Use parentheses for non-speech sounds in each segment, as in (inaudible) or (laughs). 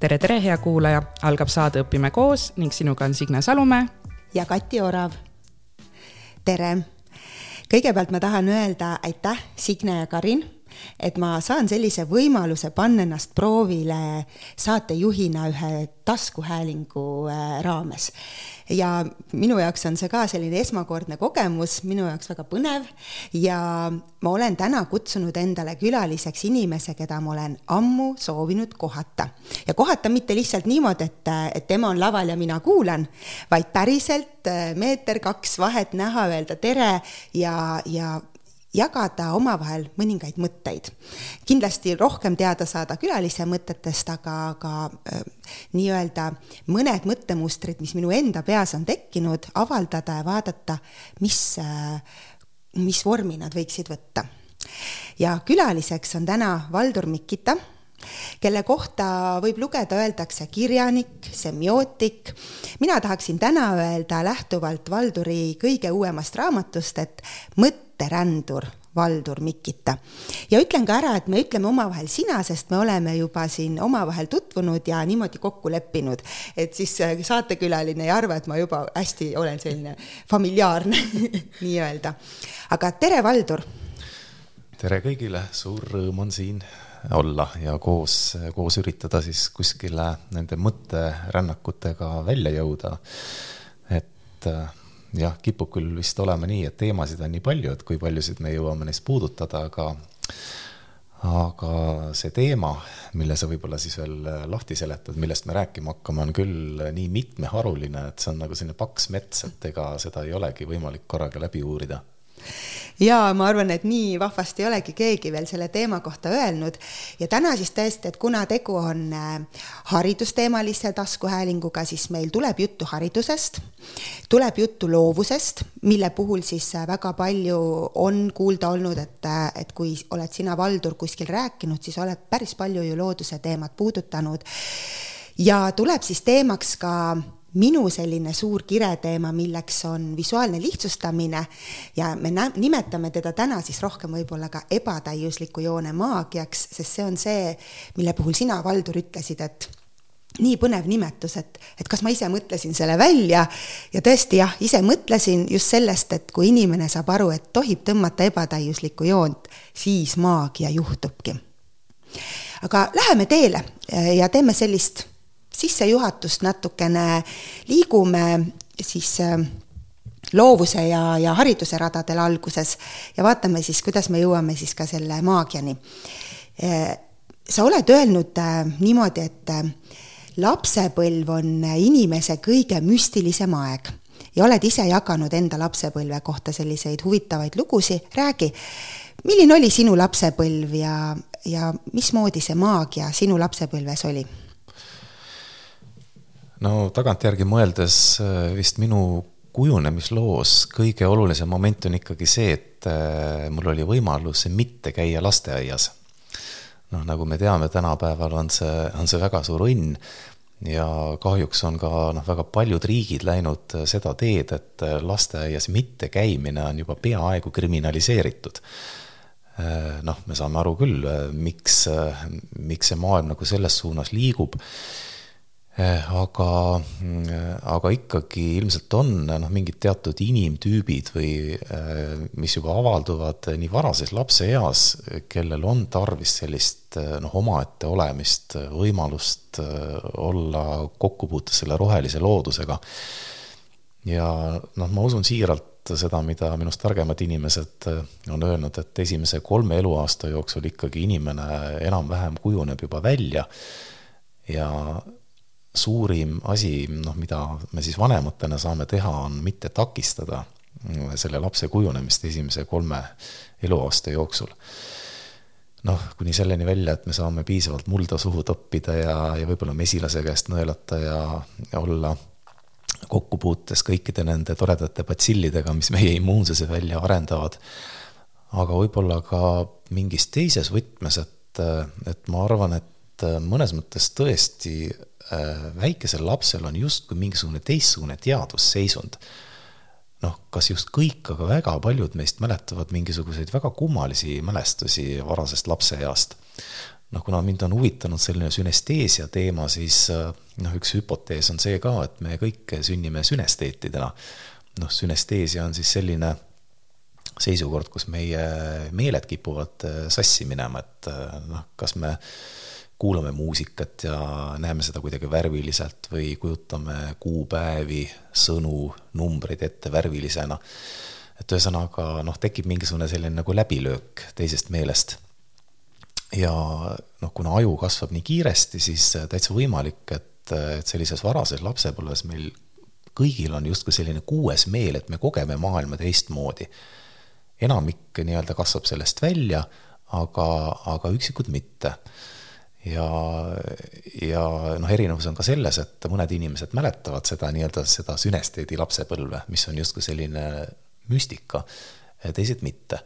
tere, tere, hea kuulaja, algab saade Õpime koos ning sinuga on Signe Salumäe. ja Kati Orav. tere. kõigepealt ma tahan öelda aitäh, Signe ja Karin, et ma saan sellise võimaluse panna ennast proovile saatejuhina ühe taskuhäälingu äh, raames ja minu jaoks on see ka selline esmakordne kogemus, minu jaoks väga põnev ja ma olen täna kutsunud endale külaliseks inimese, keda ma olen ammu soovinud kohata. ja kohata mitte lihtsalt niimoodi, et, et tema on laval ja mina kuulan, vaid päriselt meeter-kaks vahet näha, öelda tere ja, ja jagada omavahel mõningaid mõtteid. kindlasti rohkem teada saada külalise mõtetest, aga ka äh, nii-öelda mõned mõttemustrid, mis minu enda peas on tekkinud, avaldada ja vaadata, mis äh,, mis vormi nad võiksid võtta. ja külaliseks on täna Valdur Mikita kelle kohta võib lugeda, öeldakse kirjanik, semiootik. mina tahaksin täna öelda lähtuvalt Valduri kõige uuemast raamatust, et mõtterändur Valdur Mikita. ja ütlen ka ära, et me ütleme omavahel sina, sest me oleme juba siin omavahel tutvunud ja niimoodi kokku leppinud, et siis äh, saatekülaline ei arva, et ma juba hästi olen selline familiaarne (laughs) nii-öelda. aga tere, Valdur! tere kõigile, suur rõõm on siin olla ja koos, koos üritada siis kuskile nende mõtterännakutega välja jõuda. et äh, jah, kipub küll vist olema nii, et teemasid on nii palju, et kui paljusid me jõuame neist puudutada, aga aga see teema, mille sa võib-olla siis veel lahti seletad, millest me rääkima hakkame, on küll nii mitmeharuline, et see on nagu selline paks mets, et ega seda ei olegi võimalik korraga läbi uurida ja ma arvan, et nii vahvasti ei olegi keegi veel selle teema kohta öelnud. Ja täna siis tõesti, et kuna tegu on äh, haridusteemalise taskuhäälinguga, siis meil tuleb juttu haridusest, tuleb juttu loovusest, mille puhul siis äh, väga palju on kuulda olnud, et, äh, et kui oled sina, Valdur, kuskil rääkinud, siis oled päris palju ju looduse teemat puudutanud. Ja tuleb siis teemaks ka minu selline suur kireteema, milleks on visuaalne lihtsustamine ja me nimetame teda täna siis rohkem võib-olla ka ebatäiusliku joone maagiaks, sest see on see, mille puhul sina, Valdur, ütlesid, et nii põnev nimetus, et, et kas ma ise mõtlesin selle välja ja tõesti jah, ise mõtlesin just sellest, et kui inimene saab aru, et tohib tõmmata ebatäiuslikku joont, siis maagia juhtubki. aga läheme teele ja teeme sellist sissejuhatust natukene liigume siis äh, loovuse ja, ja hariduse radadel alguses ja vaatame siis, kuidas me jõuame siis ka selle maagiani. Äh, sa oled öelnud äh, niimoodi, et lapsepõlv on inimese kõige müstilisem aeg ja oled ise jaganud enda lapsepõlve kohta selliseid huvitavaid lugusid, räägi, milline oli sinu lapsepõlv ja, ja mismoodi see maagia sinu lapsepõlves oli? No tagantjärgi mõeldes äh, vist minu kujunemisloos kõige olulisem moment on ikkagi see, et äh, mul oli võimalus mitte käia lasteaias. noh, nagu me teame, tänapäeval on see, on see väga suur õnn ja kahjuks on ka noh, väga paljud riigid läinud äh, seda teed, et lasteaias mittekäimine on juba peaaegu kriminaliseeritud. noh, me saame aru küll, miks, miks see maailm nagu selles suunas liigub aga, mm, aga ikkagi ilmselt on noh, mingid teatud inimtüübid või eh, mis juba avalduvad nii varases lapseeas, kellel on tarvis sellist eh, noh, omaette olemist, võimalust olla kokkupuutes selle rohelise loodusega. ja noh, ma usun siiralt seda, mida minust targemad inimesed on öelnud, et esimese kolme eluaasta jooksul ikkagi inimene enam-vähem kujuneb juba välja ja suurim asi, noh, mida me siis vanematena saame teha, on mitte takistada selle lapse kujunemist esimese kolme eluaasta jooksul. noh, kuni selleni välja, et me saame piisavalt mulda suhu toppida ja, ja võib-olla mesilase käest nõelata ja, ja olla kokkupuutes kõikide nende toredate batsillidega, mis meie immuunsuse välja arendavad. aga võib-olla ka mingis teises võtmes, et, et ma arvan, et mõnes mõttes tõesti väikesel lapsel on justkui mingisugune teistsugune teadvusseisund. noh, kas just kõik, aga väga paljud meist mäletavad mingisuguseid väga kummalisi mälestusi varasest lapseeast. noh, kuna mind on huvitanud selline sünesteesia teema, siis noh, üks hüpotees on see ka, et me kõik sünnime sünesteetidena. noh, sünesteesia on siis selline seisukord, kus meie meeled kipuvad sassi minema, et noh, kas me kuulame muusikat ja näeme seda kuidagi värviliselt või kujutame kuupäevi, sõnu, numbreid ette värvilisena. et ühesõnaga noh, tekib mingisugune selline nagu läbilöök teisest meelest. ja noh, kuna aju kasvab nii kiiresti, siis täitsa võimalik, et, et sellises varases lapsepõlves meil kõigil on justkui selline kuues meel, et me kogeme maailma teistmoodi. enamik nii-öelda kasvab sellest välja, aga, aga üksikud mitte ja, ja noh, erinevus on ka selles, et mõned inimesed mäletavad seda nii-öelda seda sünesteedi lapsepõlve, mis on justkui selline müstika, teised mitte.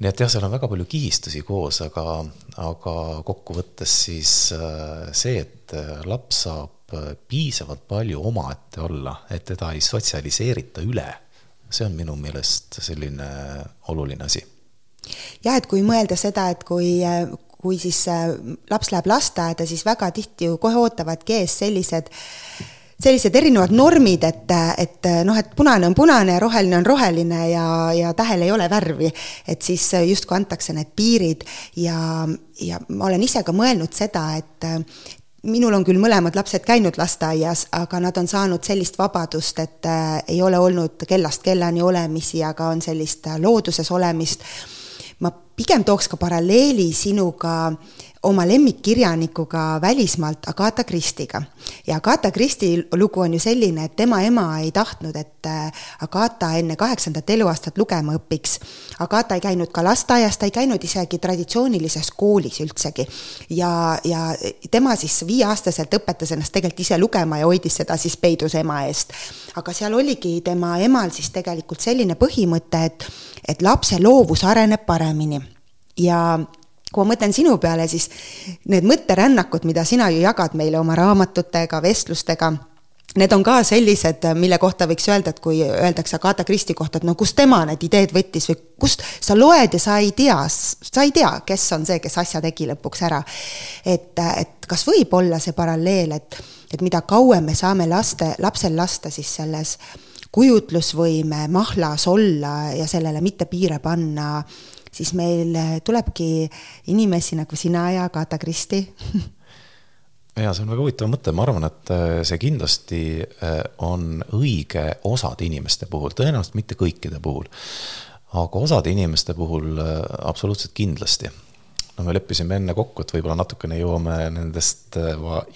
nii et jah, seal on väga palju kihistusi koos, aga, aga kokkuvõttes siis äh, see, et laps saab piisavalt palju omaette olla, et teda ei sotsialiseerita üle, see on minu meelest selline oluline asi jah, et kui mõelda seda, et kui, kui siis äh, laps läheb lasteaeda, siis väga tihti ju kohe ootavadki ees sellised sellised erinevad normid, et, et noh, et punane on punane ja roheline on roheline ja, ja tähel ei ole värvi. et siis justkui antakse need piirid ja, ja ma olen ise ka mõelnud seda, et minul on küll mõlemad lapsed käinud lasteaias, aga nad on saanud sellist vabadust, et äh, ei ole olnud kellast kellani olemisi, aga on sellist looduses olemist pigem tooks ka paralleeli sinuga oma lemmikkirjanikuga välismaalt Agatha Christie'ga. ja Agatha Christie lugu on ju selline, et tema ema ei tahtnud, et äh, Agatha enne kaheksandat eluaastat lugema õpiks. Agatha ei käinud ka lasteaias, ta ei käinud isegi traditsioonilises koolis üldsegi. ja, ja tema siis viieaastaselt õpetas ennast tegelikult ise lugema ja hoidis seda siis peidus ema eest. aga seal oligi tema emal siis tegelikult selline põhimõte, et, et lapse loovus areneb paremini ja kui ma mõtlen sinu peale, siis need mõtterännakud, mida sina ju jagad meile oma raamatutega, vestlustega, need on ka sellised, mille kohta võiks öelda, et kui öeldakse Agatha Christie kohta, et no kust tema need ideed võttis või kust sa loed ja sa ei tea, sa ei tea, kes on see, kes asja tegi lõpuks ära. et, et kas võib olla see paralleel, et, et mida kauem me saame laste, lapsel lasta siis selles kujutlusvõime mahlas olla ja sellele mitte piire panna siis meil äh, tulebki inimesi nagu sina ja Agatha Christie (laughs) ja see on väga huvitav mõte, ma arvan, et äh, see kindlasti äh, on õige osade inimeste puhul, tõenäoliselt mitte kõikide puhul. aga osade inimeste puhul absoluutselt kindlasti. no me leppisime enne kokku, et võib-olla natukene jõuame nendest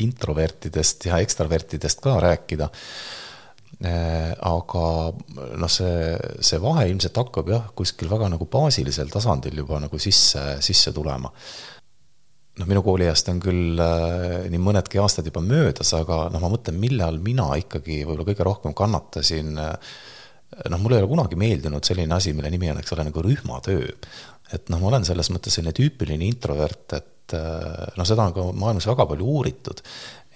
introvertidest ja ekstravertidest ka rääkida aga noh, see, see vahe ilmselt hakkab jah, kuskil väga nagu baasilisel tasandil juba nagu sisse, sisse tulema. noh, minu kooliajast on küll äh, nii mõnedki aastad juba möödas, aga noh, ma mõtlen, millal mina ikkagi võib-olla kõige rohkem kannatasin äh, noh, mulle ei ole kunagi meeldinud selline asi, mille nimi on, eks ole, nagu rühmatöö. et noh, ma olen selles mõttes selline tüüpiline introvert, et noh, seda on ka maailmas väga palju uuritud,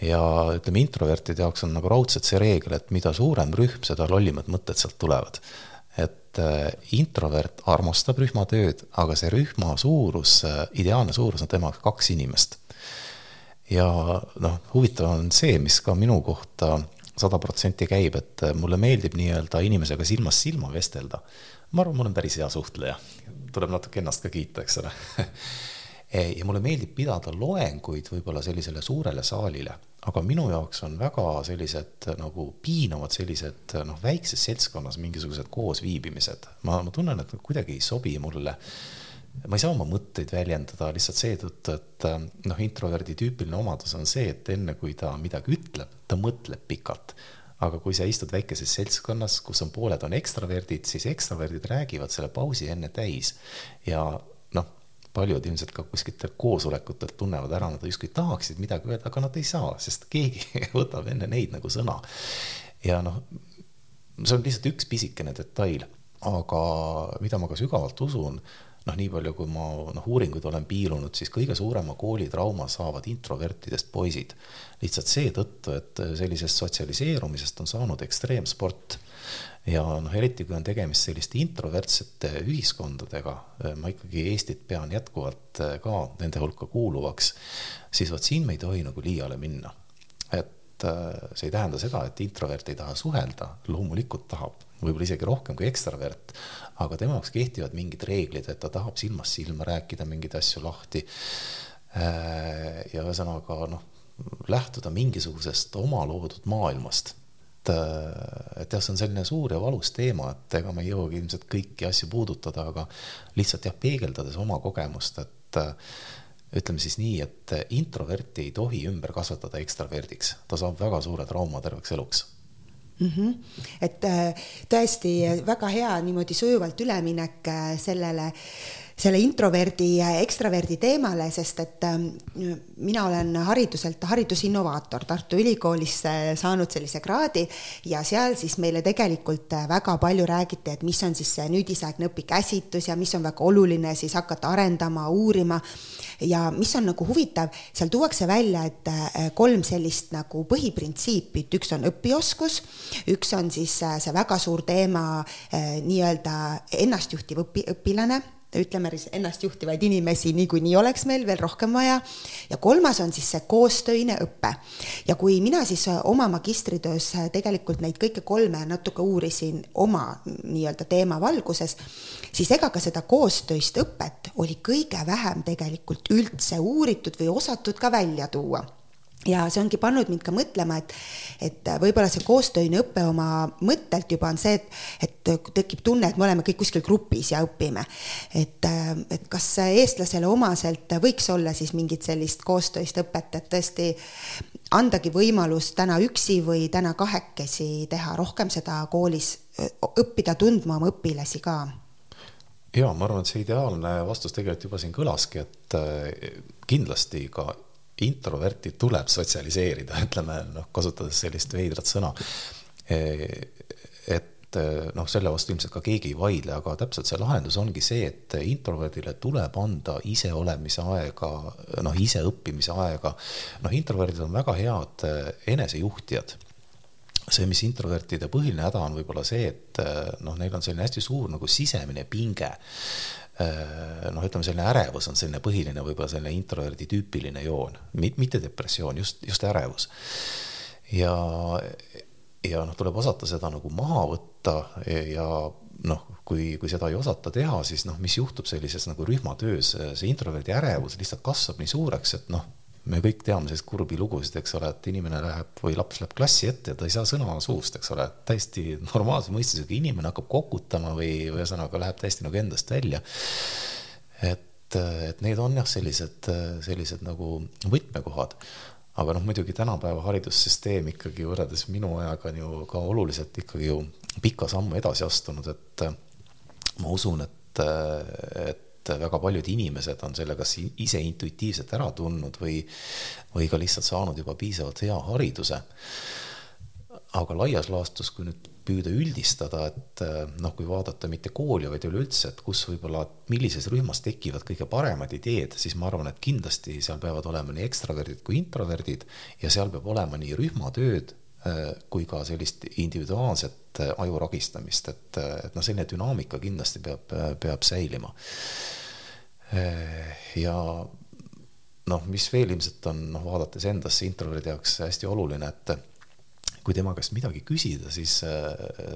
ja ütleme, introvertide jaoks on nagu raudselt see reegel, et mida suurem rühm, seda lollimad mõtted sealt tulevad. et äh, introvert armastab rühmatööd, aga see rühma suurus, äh, ideaalne suurus on tema kaks inimest. ja noh, huvitav on see, mis ka minu kohta sada protsenti käib, et äh, mulle meeldib nii-öelda inimesega silmast silma vestelda. ma arvan, ma olen päris hea suhtleja, tuleb natuke ennast ka kiita, eks ole (laughs) ja mulle meeldib pidada loenguid võib-olla sellisele suurele saalile aga minu jaoks on väga sellised nagu piinavad sellised noh, väikses seltskonnas mingisugused koosviibimised. ma, ma tunnen, et kuidagi ei sobi mulle. ma ei saa oma mõtteid väljendada lihtsalt seetõttu, et noh, introverdi tüüpiline omadus on see, et enne kui ta midagi ütleb, ta mõtleb pikalt aga kui sa istud väikeses seltskonnas, kus on pooled on ekstraverdid, siis ekstraverdid räägivad selle pausi enne täis ja paljud ilmselt ka kuskiltelt koosolekutelt tunnevad ära, nad justkui tahaksid midagi öelda, aga nad ei saa, sest keegi (laughs) võtab enne neid nagu sõna. ja noh, see on lihtsalt üks pisikene detail, aga mida ma ka sügavalt usun, noh, nii palju, kui ma noh, uuringuid olen piilunud, siis kõige suurema koolitrauma saavad introvertidest poisid. lihtsalt seetõttu, et sellisest sotsialiseerumisest on saanud ekstreemsport ja noh, eriti kui on tegemist selliste introvertsete ühiskondadega, ma ikkagi Eestit pean jätkuvalt ka nende hulka kuuluvaks, siis vot siin me ei tohi nagu liiale minna. et äh, see ei tähenda seda, et introvert ei taha suhelda, loomulikult tahab, võib-olla isegi rohkem kui ekstravert, aga tema jaoks kehtivad mingid reeglid, et ta tahab silmast silma rääkida mingeid asju lahti. Äh, ja ühesõnaga noh, lähtuda mingisugusest oma loodud maailmast. Et, äh, et jah, see on selline suur ja valus teema, et ega me ei jõuagi ilmselt kõiki asju puudutada, aga lihtsalt jah, peegeldades oma kogemust, et äh, ütleme siis nii, et introverti ei tohi ümber kasvatada ekstraverdiks, ta saab väga suure trauma terveks eluks mm. -hmm. et äh, tõesti väga hea niimoodi sujuvalt üleminek sellele selle introverdi ja ekstraverdi teemale, sest et ähm, mina olen hariduselt haridusinnovaator Tartu Ülikoolis äh, saanud sellise kraadi ja seal siis meile tegelikult äh, väga palju räägiti, et mis on siis see nüüdisaegne õpikäsitlus ja mis on väga oluline siis hakata arendama, uurima ja mis on nagu huvitav, seal tuuakse välja, et äh, kolm sellist nagu põhiprintsiipi, et üks on õpioskus, üks on siis see väga suur teema nii-öelda ennastjuhtiv õpi, õpilane ütleme, ennastjuhtivaid inimesi niikuinii oleks meil veel rohkem vaja. ja kolmas on siis see koostöine õpe. ja kui mina siis oma magistritöös tegelikult neid kõike kolme natuke uurisin oma nii-öelda teema valguses, siis ega ka seda koostöist õpet oli kõige vähem tegelikult üldse uuritud või osatud ka välja tuua ja see ongi pannud mind ka mõtlema, et, et võib-olla see koostöine õpe oma mõttelt juba on see, et, et tekib tunne, et me oleme kõik kuskil grupis ja õpime. et, et kas eestlasele omaselt võiks olla siis mingit sellist koostöist õpet, et tõesti andagi võimalus täna üksi või täna kahekesi teha rohkem seda koolis, õppida tundma oma õpilasi ka ja ma arvan, et see ideaalne vastus tegelikult juba siin kõlaski, et kindlasti ka introverti tuleb sotsialiseerida, (laughs) ütleme noh, kasutades sellist veidrat sõna. et noh, selle vastu ilmselt ka keegi ei vaidle, aga täpselt see lahendus ongi see, et introverdile tuleb anda iseolemise aega, noh, iseõppimise aega. noh, introverdid on väga head enesejuhtijad see, mis introvertide põhiline häda on võib-olla see, et noh, neil on selline hästi suur nagu sisemine pinge noh, ütleme selline ärevus on selline põhiline võib-olla selline introverdi tüüpiline joon, mitte depressioon, just, just ärevus. ja, ja noh, tuleb osata seda nagu maha võtta ja noh, kui, kui seda ei osata teha, siis noh, mis juhtub sellises nagu rühmatöös, see introverdi ärevus lihtsalt kasvab nii suureks, et noh me kõik teame selliseid kurbi lugusid, eks ole, et inimene läheb või laps läheb klassi ette ja ta ei saa sõna suust, eks ole, täiesti normaalse mõistusega inimene hakkab kokutama või ühesõnaga läheb täiesti nagu endast välja. et, et need on jah, sellised, sellised nagu võtmekohad. aga noh, muidugi tänapäeva haridussüsteem ikkagi võrreldes minu ajaga on ju ka oluliselt ikkagi ju pika sammu edasi astunud, et ma usun, et, et et väga paljud inimesed on selle kas ise intuitiivselt ära tundnud või, või ka lihtsalt saanud juba piisavalt hea hariduse. aga laias laastus, kui nüüd püüda üldistada, et noh, kui vaadata mitte kooli, vaid üleüldse, et kus võib-olla, millises rühmas tekivad kõige paremad ideed, siis ma arvan, et kindlasti seal peavad olema nii ekstraverdid kui introverdid ja seal peab olema nii rühmatööd kui ka sellist individuaalset äh, aju ragistamist, et, äh, et noh, selline dünaamika kindlasti peab, peab säilima. ja noh, mis veel ilmselt on, noh, vaadates endasse introverdi jaoks hästi oluline, et kui tema käest midagi küsida, siis äh,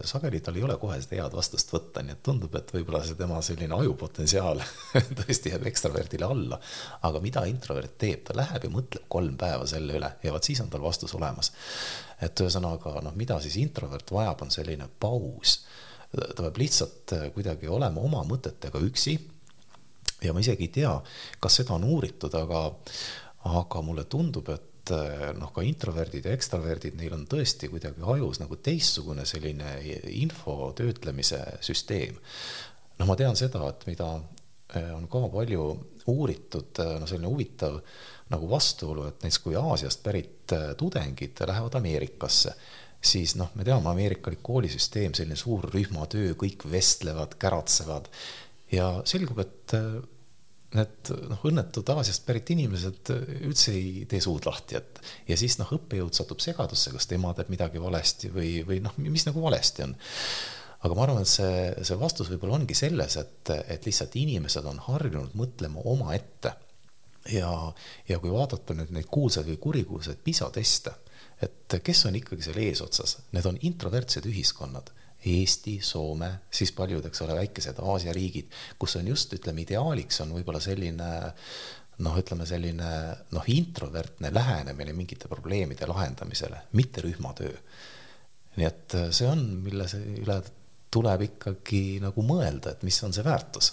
sageli tal ei ole kohe seda head vastust võtta, nii et tundub, et võib-olla see tema selline ajupotentsiaal (laughs) tõesti jääb ekstraverdile alla. aga mida introvert teeb, ta läheb ja mõtleb kolm päeva selle üle ja vot siis on tal vastus olemas. et ühesõnaga noh, mida siis introvert vajab, on selline paus. ta peab lihtsalt äh, kuidagi olema oma mõtetega üksi. ja ma isegi ei tea, kas seda on uuritud, aga, aga mulle tundub, et et eh, noh, ka introverdid ja ekstraverdid, neil on tõesti kuidagi ajus nagu teistsugune selline info töötlemise süsteem. noh, ma tean seda, et mida eh, on ka palju uuritud, eh, no selline huvitav nagu vastuolu, et näiteks kui Aasiast pärit tudengid lähevad Ameerikasse, siis noh, me teame, ameerikalik koolisüsteem, selline suur rühmatöö, kõik vestlevad, käratsevad ja selgub, et need noh, õnnetud Aasiast pärit inimesed üldse ei tee suud lahti, et ja siis noh, õppejõud satub segadusse, kas tema teeb midagi valesti või, või noh, mis nagu valesti on. aga ma arvan, et see, see vastus võib-olla ongi selles, et, et lihtsalt inimesed on harjunud mõtlema omaette. ja, ja kui vaadata nüüd neid kuulsaid või kurikuulsaid PISA teste, et kes on ikkagi seal eesotsas, need on introvertsed ühiskonnad Eesti, Soome, siis paljud, eks ole, väikesed Aasia riigid, kus on just, ütleme, ideaaliks on võib-olla selline noh, ütleme selline noh, introvertne lähenemine mingite probleemide lahendamisele, mitte rühmatöö. nii et see on, mille üle tuleb ikkagi nagu mõelda, et mis on see väärtus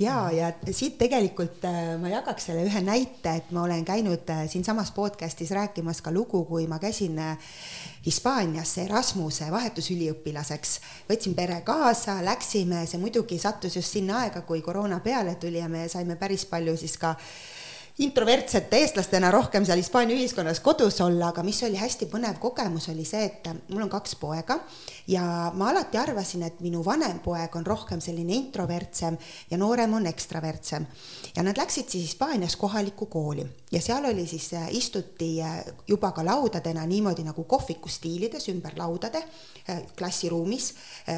ja, ja siit tegelikult äh, ma jagaks selle ühe näite, et ma olen käinud äh, siinsamas podcast'is rääkimas ka lugu, kui ma käisin äh, Hispaaniasse Erasmuse vahetusüliõpilaseks, võtsin pere kaasa, läksime, see muidugi sattus just sinna aega, kui koroona peale tuli ja me saime päris palju siis ka introvertsete eestlastena rohkem seal Hispaania ühiskonnas kodus olla, aga mis oli hästi põnev kogemus, oli see, et mul on kaks poega ja ma alati arvasin, et minu vanem poeg on rohkem selline introvertsem ja noorem on ekstravertsem. ja nad läksid siis Hispaanias kohalikku kooli ja seal oli siis, äh, istuti äh, juba ka laudadena niimoodi nagu kohviku stiilides ümber laudade äh, klassiruumis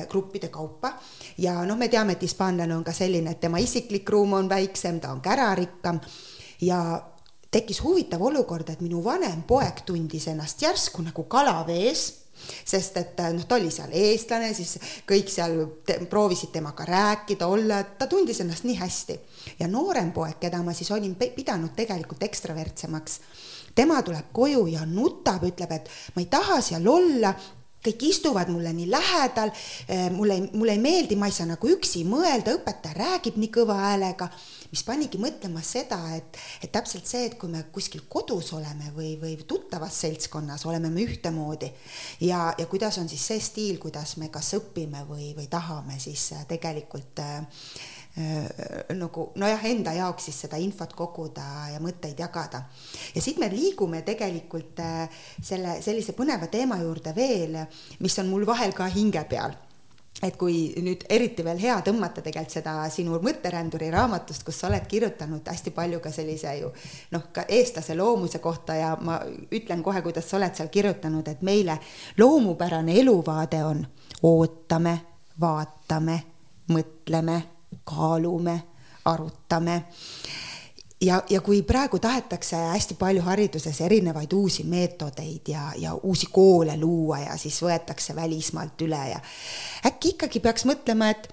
gruppide kaupa ja noh, me teame, et hispaanlane on ka selline, et tema isiklik ruum on väiksem, ta on kärarikkam ja tekkis huvitav olukord, et minu vanem poeg tundis ennast järsku nagu kala vees sest et noh, ta oli seal eestlane, siis kõik seal te, proovisid temaga rääkida, olla, ta tundis ennast nii hästi. ja noorem poeg, keda ma siis olin pidanud tegelikult ekstravertsemaks, tema tuleb koju ja nutab, ütleb, et ma ei taha seal olla, kõik istuvad mulle nii lähedal, eh, mulle, mulle ei meeldi, ma ei saa nagu üksi mõelda, õpetaja räägib nii kõva häälega mis panigi mõtlema seda, et, et täpselt see, et kui me kuskil kodus oleme või, või tuttavas seltskonnas oleme me ühtemoodi ja, ja kuidas on siis see stiil, kuidas me kas õpime või, või tahame siis äh, tegelikult äh, nagu nojah, enda jaoks siis seda infot koguda ja mõtteid jagada. ja siit me liigume tegelikult äh, selle sellise põneva teema juurde veel, mis on mul vahel ka hinge peal et kui nüüd eriti veel hea tõmmata tegelikult seda sinu mõtteränduri raamatust, kus sa oled kirjutanud hästi palju ka sellise ju noh, ka eestlase loomuse kohta ja ma ütlen kohe, kuidas sa oled seal kirjutanud, et meile loomupärane eluvaade on ootame, vaatame, mõtleme, kaalume, arutame. Ja, ja kui praegu tahetakse hästi palju hariduses erinevaid uusi meetodeid ja, ja uusi koole luua ja siis võetakse välismaalt üle ja äkki ikkagi peaks mõtlema, et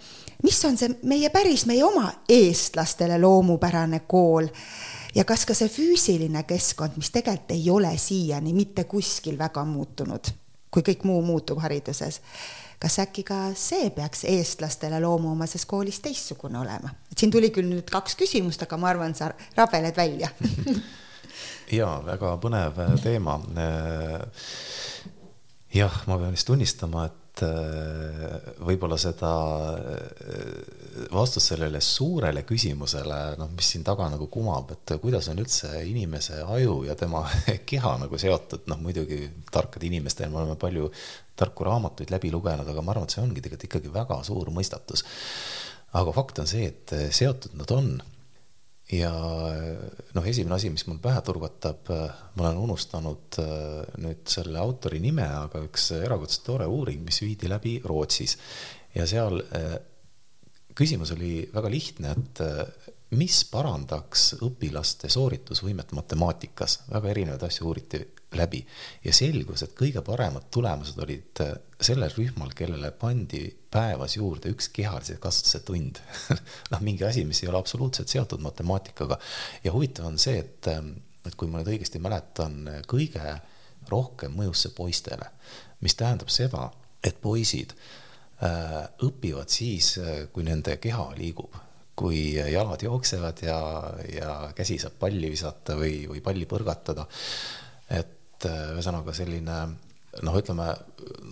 mis on see meie päris, meie oma eestlastele loomupärane kool ja kas ka see füüsiline keskkond, mis tegelikult ei ole siiani mitte kuskil väga muutunud, kui kõik muu muutub hariduses kas äkki ka see peaks eestlastele loomuomases koolis teistsugune olema? et siin tuli küll nüüd kaks küsimust, aga ma arvan, sa rabeled välja (laughs) ja väga põnev teema. jah, ma pean vist tunnistama, et äh, võib-olla seda äh, vastust sellele suurele küsimusele, noh, mis siin taga nagu kumab, et kuidas on üldse inimese aju ja tema (laughs) keha nagu seotud, noh muidugi tarkade inimestena me oleme palju tarku raamatuid läbi lugenud, aga ma arvan, et see ongi tegelikult ikkagi väga suur mõistatus. aga fakt on see, et seotud nad on. Ja noh, esimene asi, mis mul pähe turgatab, ma olen unustanud nüüd selle autori nime, aga üks erakordselt tore uuring, mis viidi läbi Rootsis. Ja seal küsimus oli väga lihtne, et mis parandaks õpilaste sooritusvõimet matemaatikas, väga erinevaid asju uuriti läbi ja selgus, et kõige paremad tulemused olid äh, sellel rühmal, kellele pandi päevas juurde üks kehalise kasvatuse tund (laughs) noh, mingi asi, mis ei ole absoluutselt seotud matemaatikaga. ja huvitav on see, et, ähm, et kui ma nüüd õigesti mäletan, kõige rohkem mõjus see poistele, mis tähendab seda, et poisid äh, õpivad siis, äh, kui nende keha liigub kui jalad jooksevad ja, ja käsi saab palli visata või, või palli põrgatada. et et äh, ühesõnaga selline noh, ütleme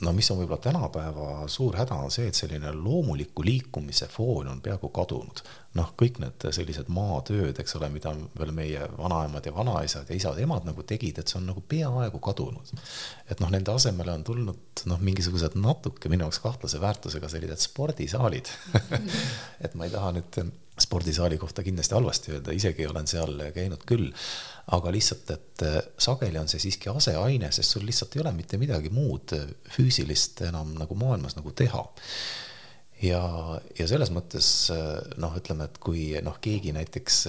no mis on võib-olla tänapäeva suur häda, on see, et selline loomuliku liikumise foon on peaaegu kadunud. noh, kõik need sellised maatööd, eks ole, mida veel meie vanaemad ja vanaisad ja isad-emad nagu tegid, et see on nagu peaaegu kadunud. et noh, nende asemele on tulnud noh, mingisugused natuke minu jaoks kahtlase väärtusega sellised spordisaalid (laughs) et ma ei taha nüüd spordisaali kohta kindlasti halvasti öelda, isegi olen seal käinud küll aga lihtsalt, et äh, sageli on see siiski aseaine, sest sul lihtsalt ei ole mitte midagi muud äh, füüsilist enam nagu maailmas nagu teha. ja, ja selles mõttes äh, noh, ütleme, et kui noh, keegi näiteks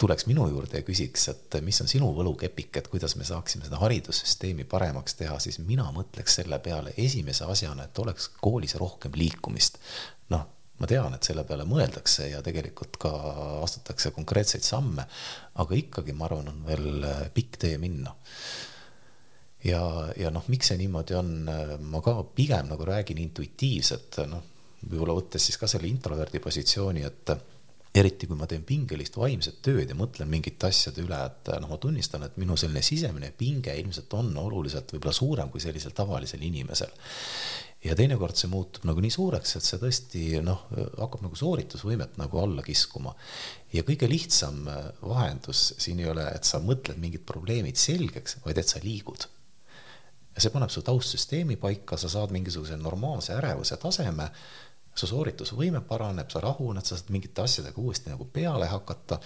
tuleks minu juurde ja küsiks, et mis on sinu võlukepik, et kuidas me saaksime seda haridussüsteemi paremaks teha, siis mina mõtleks selle peale esimese asjana, et oleks koolis rohkem liikumist. noh ma tean, et selle peale mõeldakse ja tegelikult ka astutakse konkreetseid samme, aga ikkagi ma arvan, on veel äh, pikk tee minna. ja, ja noh, miks see niimoodi on, äh, ma ka pigem nagu räägin intuitiivselt, noh, võib-olla võttes siis ka selle introverdi positsiooni, et eriti kui ma teen pingelist vaimset tööd ja mõtlen mingite asjade üle, et noh, ma tunnistan, et minu selline sisemine pinge ilmselt on oluliselt võib-olla suurem kui sellisel tavalisel inimesel ja teinekord see muutub nagu nii suureks, et see tõesti noh, hakkab nagu sooritusvõimet nagu alla kiskuma. ja kõige lihtsam äh, vahendus siin ei ole, et sa mõtled mingid probleemid selgeks, vaid et sa liigud. ja see paneb su taustsüsteemi paika, sa saad mingisuguse normaalse ärevuse taseme, su sooritusvõime paraneb, sa rahuned, sa saad mingite asjadega uuesti nagu peale hakata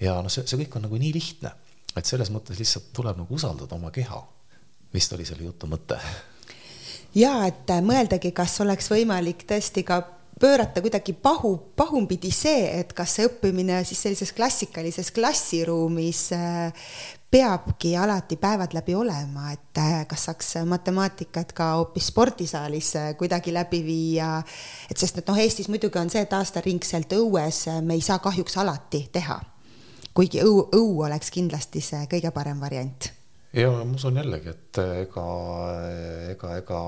ja noh, see, see kõik on nagu nii lihtne, et selles mõttes lihtsalt tuleb nagu usaldada oma keha. vist oli selle jutu mõte (laughs) ja et äh, mõeldagi, kas oleks võimalik tõesti ka pöörata kuidagi pahu, pahumpidi see, et kas see õppimine siis sellises klassikalises klassiruumis äh, peabki alati päevad läbi olema, et äh, kas saaks matemaatikat ka hoopis spordisaalis kuidagi läbi viia, et sest et noh, Eestis muidugi on see, et aastaringselt õues me ei saa kahjuks alati teha. kuigi õu, õu oleks kindlasti see kõige parem variant ja ma usun jällegi, et ega, ega, ega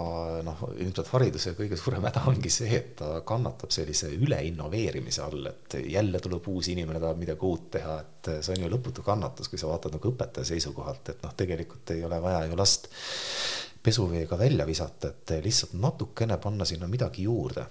noh, ilmselt hariduse kõige suurem häda ongi see, et ta kannatab sellise üleinnoveerimise all, et jälle tuleb uus inimene, tahab midagi uut teha, et see on ju lõputu kannatus, kui sa vaatad nagu õpetaja seisukohalt, et noh, tegelikult ei ole vaja ju last pesuveega välja visata, et lihtsalt natukene panna sinna midagi juurde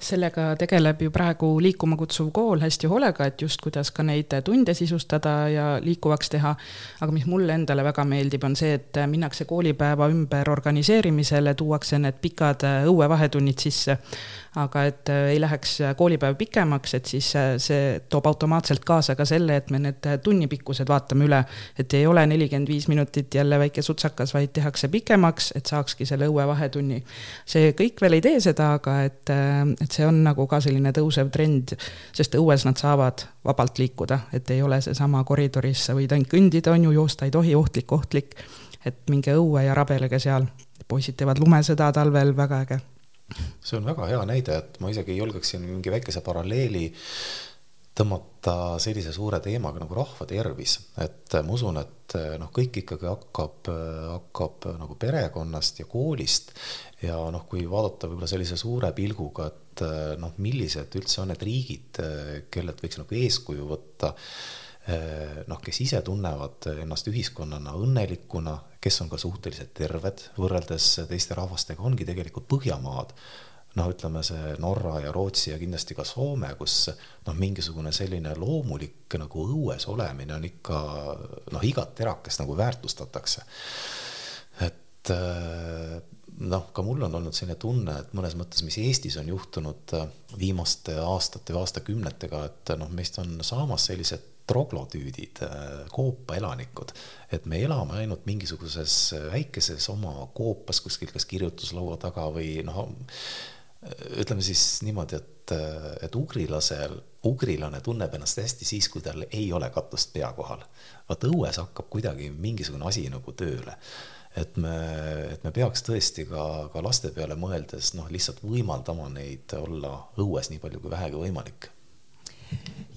sellega tegeleb ju praegu Liikuma kutsuv kool hästi hoolega, et just kuidas ka neid tunde sisustada ja liikuvaks teha. aga mis mulle endale väga meeldib, on see, et minnakse koolipäeva ümber organiseerimisele, tuuakse need pikad õuevahetunnid sisse aga et äh, ei läheks äh, koolipäev pikemaks, et siis äh, see toob automaatselt kaasa ka selle, et me need tunnipikkused vaatame üle. et ei ole nelikümmend viis minutit jälle väike sutsakas, vaid tehakse pikemaks, et saakski selle õue vahetunni. see kõik veel ei tee seda, aga et, et see on nagu ka selline tõusev trend, sest õues nad saavad vabalt liikuda, et ei ole seesama koridoris, sa võid ainult kõndida, on ju, joosta ei tohi, ohtlik, ohtlik. et minge õue ja rabelege seal, poisid teevad lumesõda talvel, väga äge see on väga hea näide, et ma isegi julgeksin mingi väikese paralleeli tõmmata sellise suure teemaga nagu rahva tervis, et ma usun, et noh, kõik ikkagi hakkab, hakkab nagu perekonnast ja koolist ja noh, kui vaadata võib-olla sellise suure pilguga, et noh, millised üldse on need riigid, kellelt võiks nagu eeskuju võtta Eh, noh, kes ise tunnevad ennast ühiskonnana õnnelikuna, kes on ka suhteliselt terved võrreldes teiste rahvastega, ongi tegelikult Põhjamaad. noh, ütleme see Norra ja Rootsi ja kindlasti ka Soome, kus noh, mingisugune selline loomulik nagu õues olemine on ikka noh, igat terakest nagu väärtustatakse. et eh, noh, ka mul on olnud selline tunne, et mõnes mõttes, mis Eestis on juhtunud viimaste aastate või aastakümnetega, et noh, meist on saamas sellised troglotüüdid, Koopa elanikud, et me elame ainult mingisuguses väikeses oma koopas kuskil kas kirjutuslaua taga või noh, ütleme siis niimoodi, et, et ugrilasel, ugrilane tunneb ennast hästi siis, kui tal ei ole katust pea kohal. vaat õues hakkab kuidagi mingisugune asi nagu tööle. Et me, et me peaks tõesti ka, ka laste peale mõeldes noh, lihtsalt võimaldama neid olla õues nii palju kui vähegi võimalik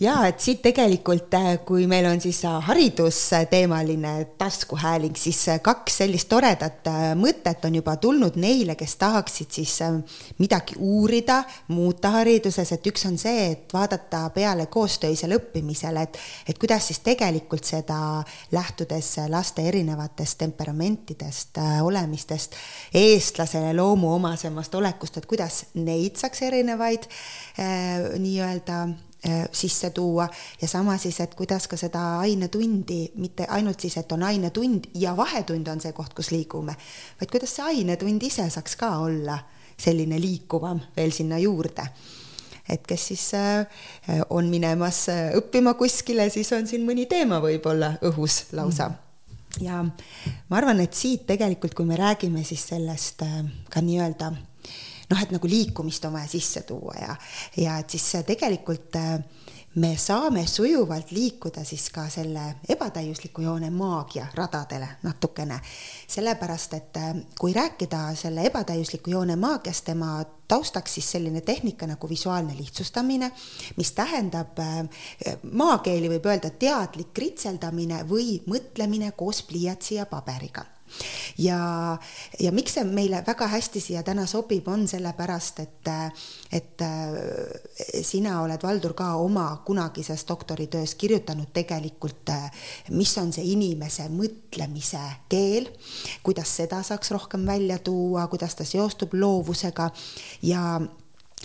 ja et siit tegelikult, äh, kui meil on siis äh, haridusteemaline taskuhääling, siis äh, kaks sellist toredat mõtet on juba tulnud neile, kes tahaksid siis midagi uurida, muuta hariduses, et üks on see, et vaadata peale koostöisele õppimisele, et, et kuidas siis tegelikult seda lähtudes laste erinevatest temperamentidest, olemistest, eestlasele loomuomasemast olekust, et kuidas neid saaks erinevaid nii-öelda sisse tuua ja sama siis, et kuidas ka seda ainetundi, mitte ainult siis, et on ainetund ja vahetund on see koht, kus liigume, vaid kuidas see ainetund ise saaks ka olla selline liikuvam veel sinna juurde. et kes siis äh, on minemas äh, õppima kuskile, siis on siin mõni teema võib-olla õhus lausa mm. ja ma arvan, et siit tegelikult, kui me räägime siis sellest ka nii-öelda noh, et nagu liikumist on vaja sisse tuua ja, ja et siis tegelikult äh, me saame sujuvalt liikuda siis ka selle ebatäiusliku joone maagia radadele natukene. sellepärast, et äh, kui rääkida selle ebatäiusliku joone maagiast, tema taustaks siis selline tehnika nagu visuaalne lihtsustamine, mis tähendab äh, maakeeli võib öelda teadlik kritseldamine või mõtlemine koos pliiatsi ja paberiga ja, ja miks see meile väga hästi siia täna sobib, on sellepärast, et, et sina oled, Valdur, ka oma kunagises doktoritöös kirjutanud tegelikult, mis on see inimese mõtlemise keel, kuidas seda saaks rohkem välja tuua, kuidas ta seostub loovusega. Ja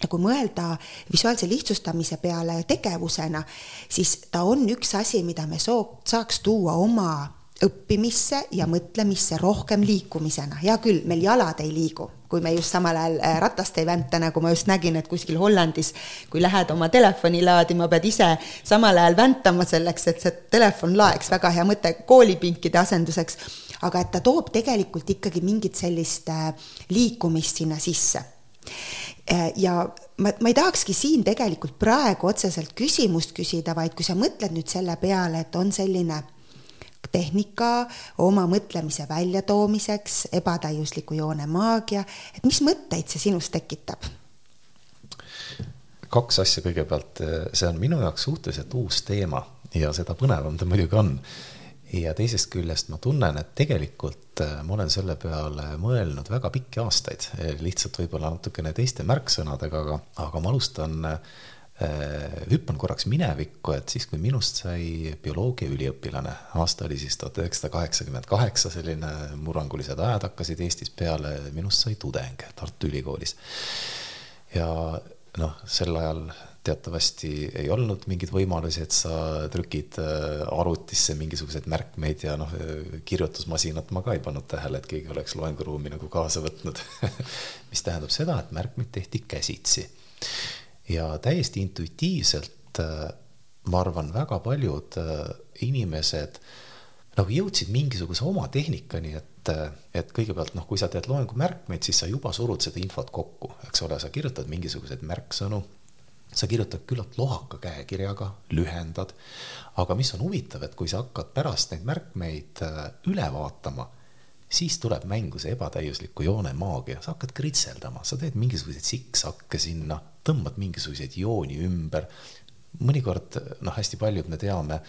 kui mõelda visuaalse lihtsustamise peale tegevusena, siis ta on üks asi, mida me soo-, saaks tuua oma õppimisse ja mõtlemisse rohkem liikumisena. hea küll, meil jalad ei liigu, kui me just samal ajal äh, ratast ei vänta, nagu ma just nägin, et kuskil Hollandis, kui lähed oma telefoni laadima, pead ise samal ajal väntama selleks, et see telefon laeks, väga hea mõte koolipinkide asenduseks. aga et ta toob tegelikult ikkagi mingit sellist äh, liikumist sinna sisse. Äh, ja ma, ma ei tahakski siin tegelikult praegu otseselt küsimust küsida, vaid kui sa mõtled nüüd selle peale, et on selline tehnika oma mõtlemise väljatoomiseks, ebatäiusliku joone maagia, et mis mõtteid see sinus tekitab? kaks asja kõigepealt, see on minu jaoks suhteliselt uus teema ja seda põnevam ta muidugi on. ja teisest küljest ma tunnen, et tegelikult äh, ma olen selle peale mõelnud väga pikki aastaid, lihtsalt võib-olla natukene teiste märksõnadega, aga, aga ma alustan äh, hüppan korraks minevikku, et siis, kui minust sai bioloogia üliõpilane, aasta oli siis tuhat üheksasada kaheksakümmend kaheksa, selline murrangulised ajad hakkasid Eestis peale, minust sai tudeng Tartu Ülikoolis. ja noh, sel ajal teatavasti ei olnud mingeid võimalusi, et sa trükid äh, arvutisse mingisuguseid märkmeid ja noh, kirjutusmasinat ma ka ei pannud tähele, et keegi oleks loenguruumi nagu kaasa võtnud (laughs) mis tähendab seda, et märkmeid tehti käsitsi ja täiesti intuitiivselt äh, ma arvan, väga paljud äh, inimesed nagu jõudsid mingisuguse oma tehnikani, et, äh, et kõigepealt noh, kui sa teed loengumärkmeid, siis sa juba surud seda infot kokku, eks ole, sa kirjutad mingisuguseid märksõnu, sa kirjutad küllalt lohaka käekirjaga, lühendad, aga mis on huvitav, et kui sa hakkad pärast neid märkmeid üle vaatama, siis tuleb mängu see ebatäiusliku joone maagia, sa hakkad kritseldama, sa teed mingisuguseid sikssakke sinna tõmbad mingisuguseid jooni ümber. mõnikord noh, hästi paljud me teame,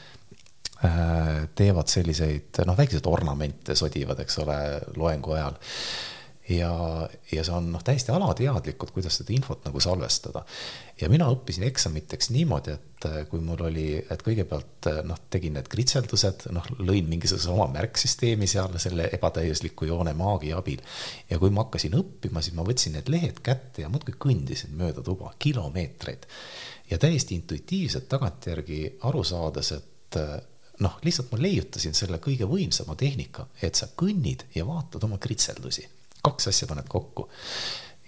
äh, teevad selliseid noh, väikeseid ornamente sodivad, eks ole, loengu ajal ja, ja see on noh, täiesti alateadlikult, kuidas seda infot nagu salvestada. ja mina õppisin eksamiteks niimoodi, et äh, kui mul oli, et kõigepealt äh, noh, tegin need kritseldused, noh, lõin mingisuguse oma märksüsteemi seal selle ebatäiusliku joone maagia abil. ja kui ma hakkasin õppima, siis ma võtsin need lehed kätte ja muudkui kõndisin mööda tuba kilomeetreid. ja täiesti intuitiivselt tagantjärgi aru saades, et äh, noh, lihtsalt ma leiutasin selle kõige võimsama tehnika, et sa kõnnid ja vaatad oma kritseldusi kaks asja paned kokku.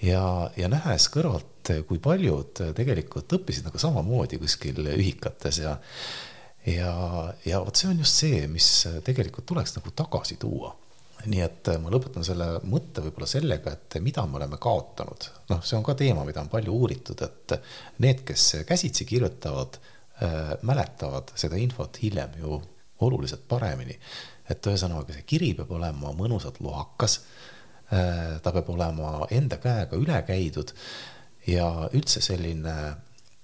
ja, ja nähes kõrvalt, kui paljud tegelikult õppisid nagu samamoodi kuskil ühikates ja ja, ja vot see on just see, mis tegelikult tuleks nagu tagasi tuua nii et ma lõpetan selle mõtte võib-olla sellega, et mida me oleme kaotanud. noh, see on ka teema, mida on palju uuritud, et need, kes käsitsi kirjutavad äh,, mäletavad seda infot hiljem ju oluliselt paremini. et ühesõnaga, see kiri peab olema mõnusalt lohakas Äh, ta peab olema enda käega üle käidud ja üldse selline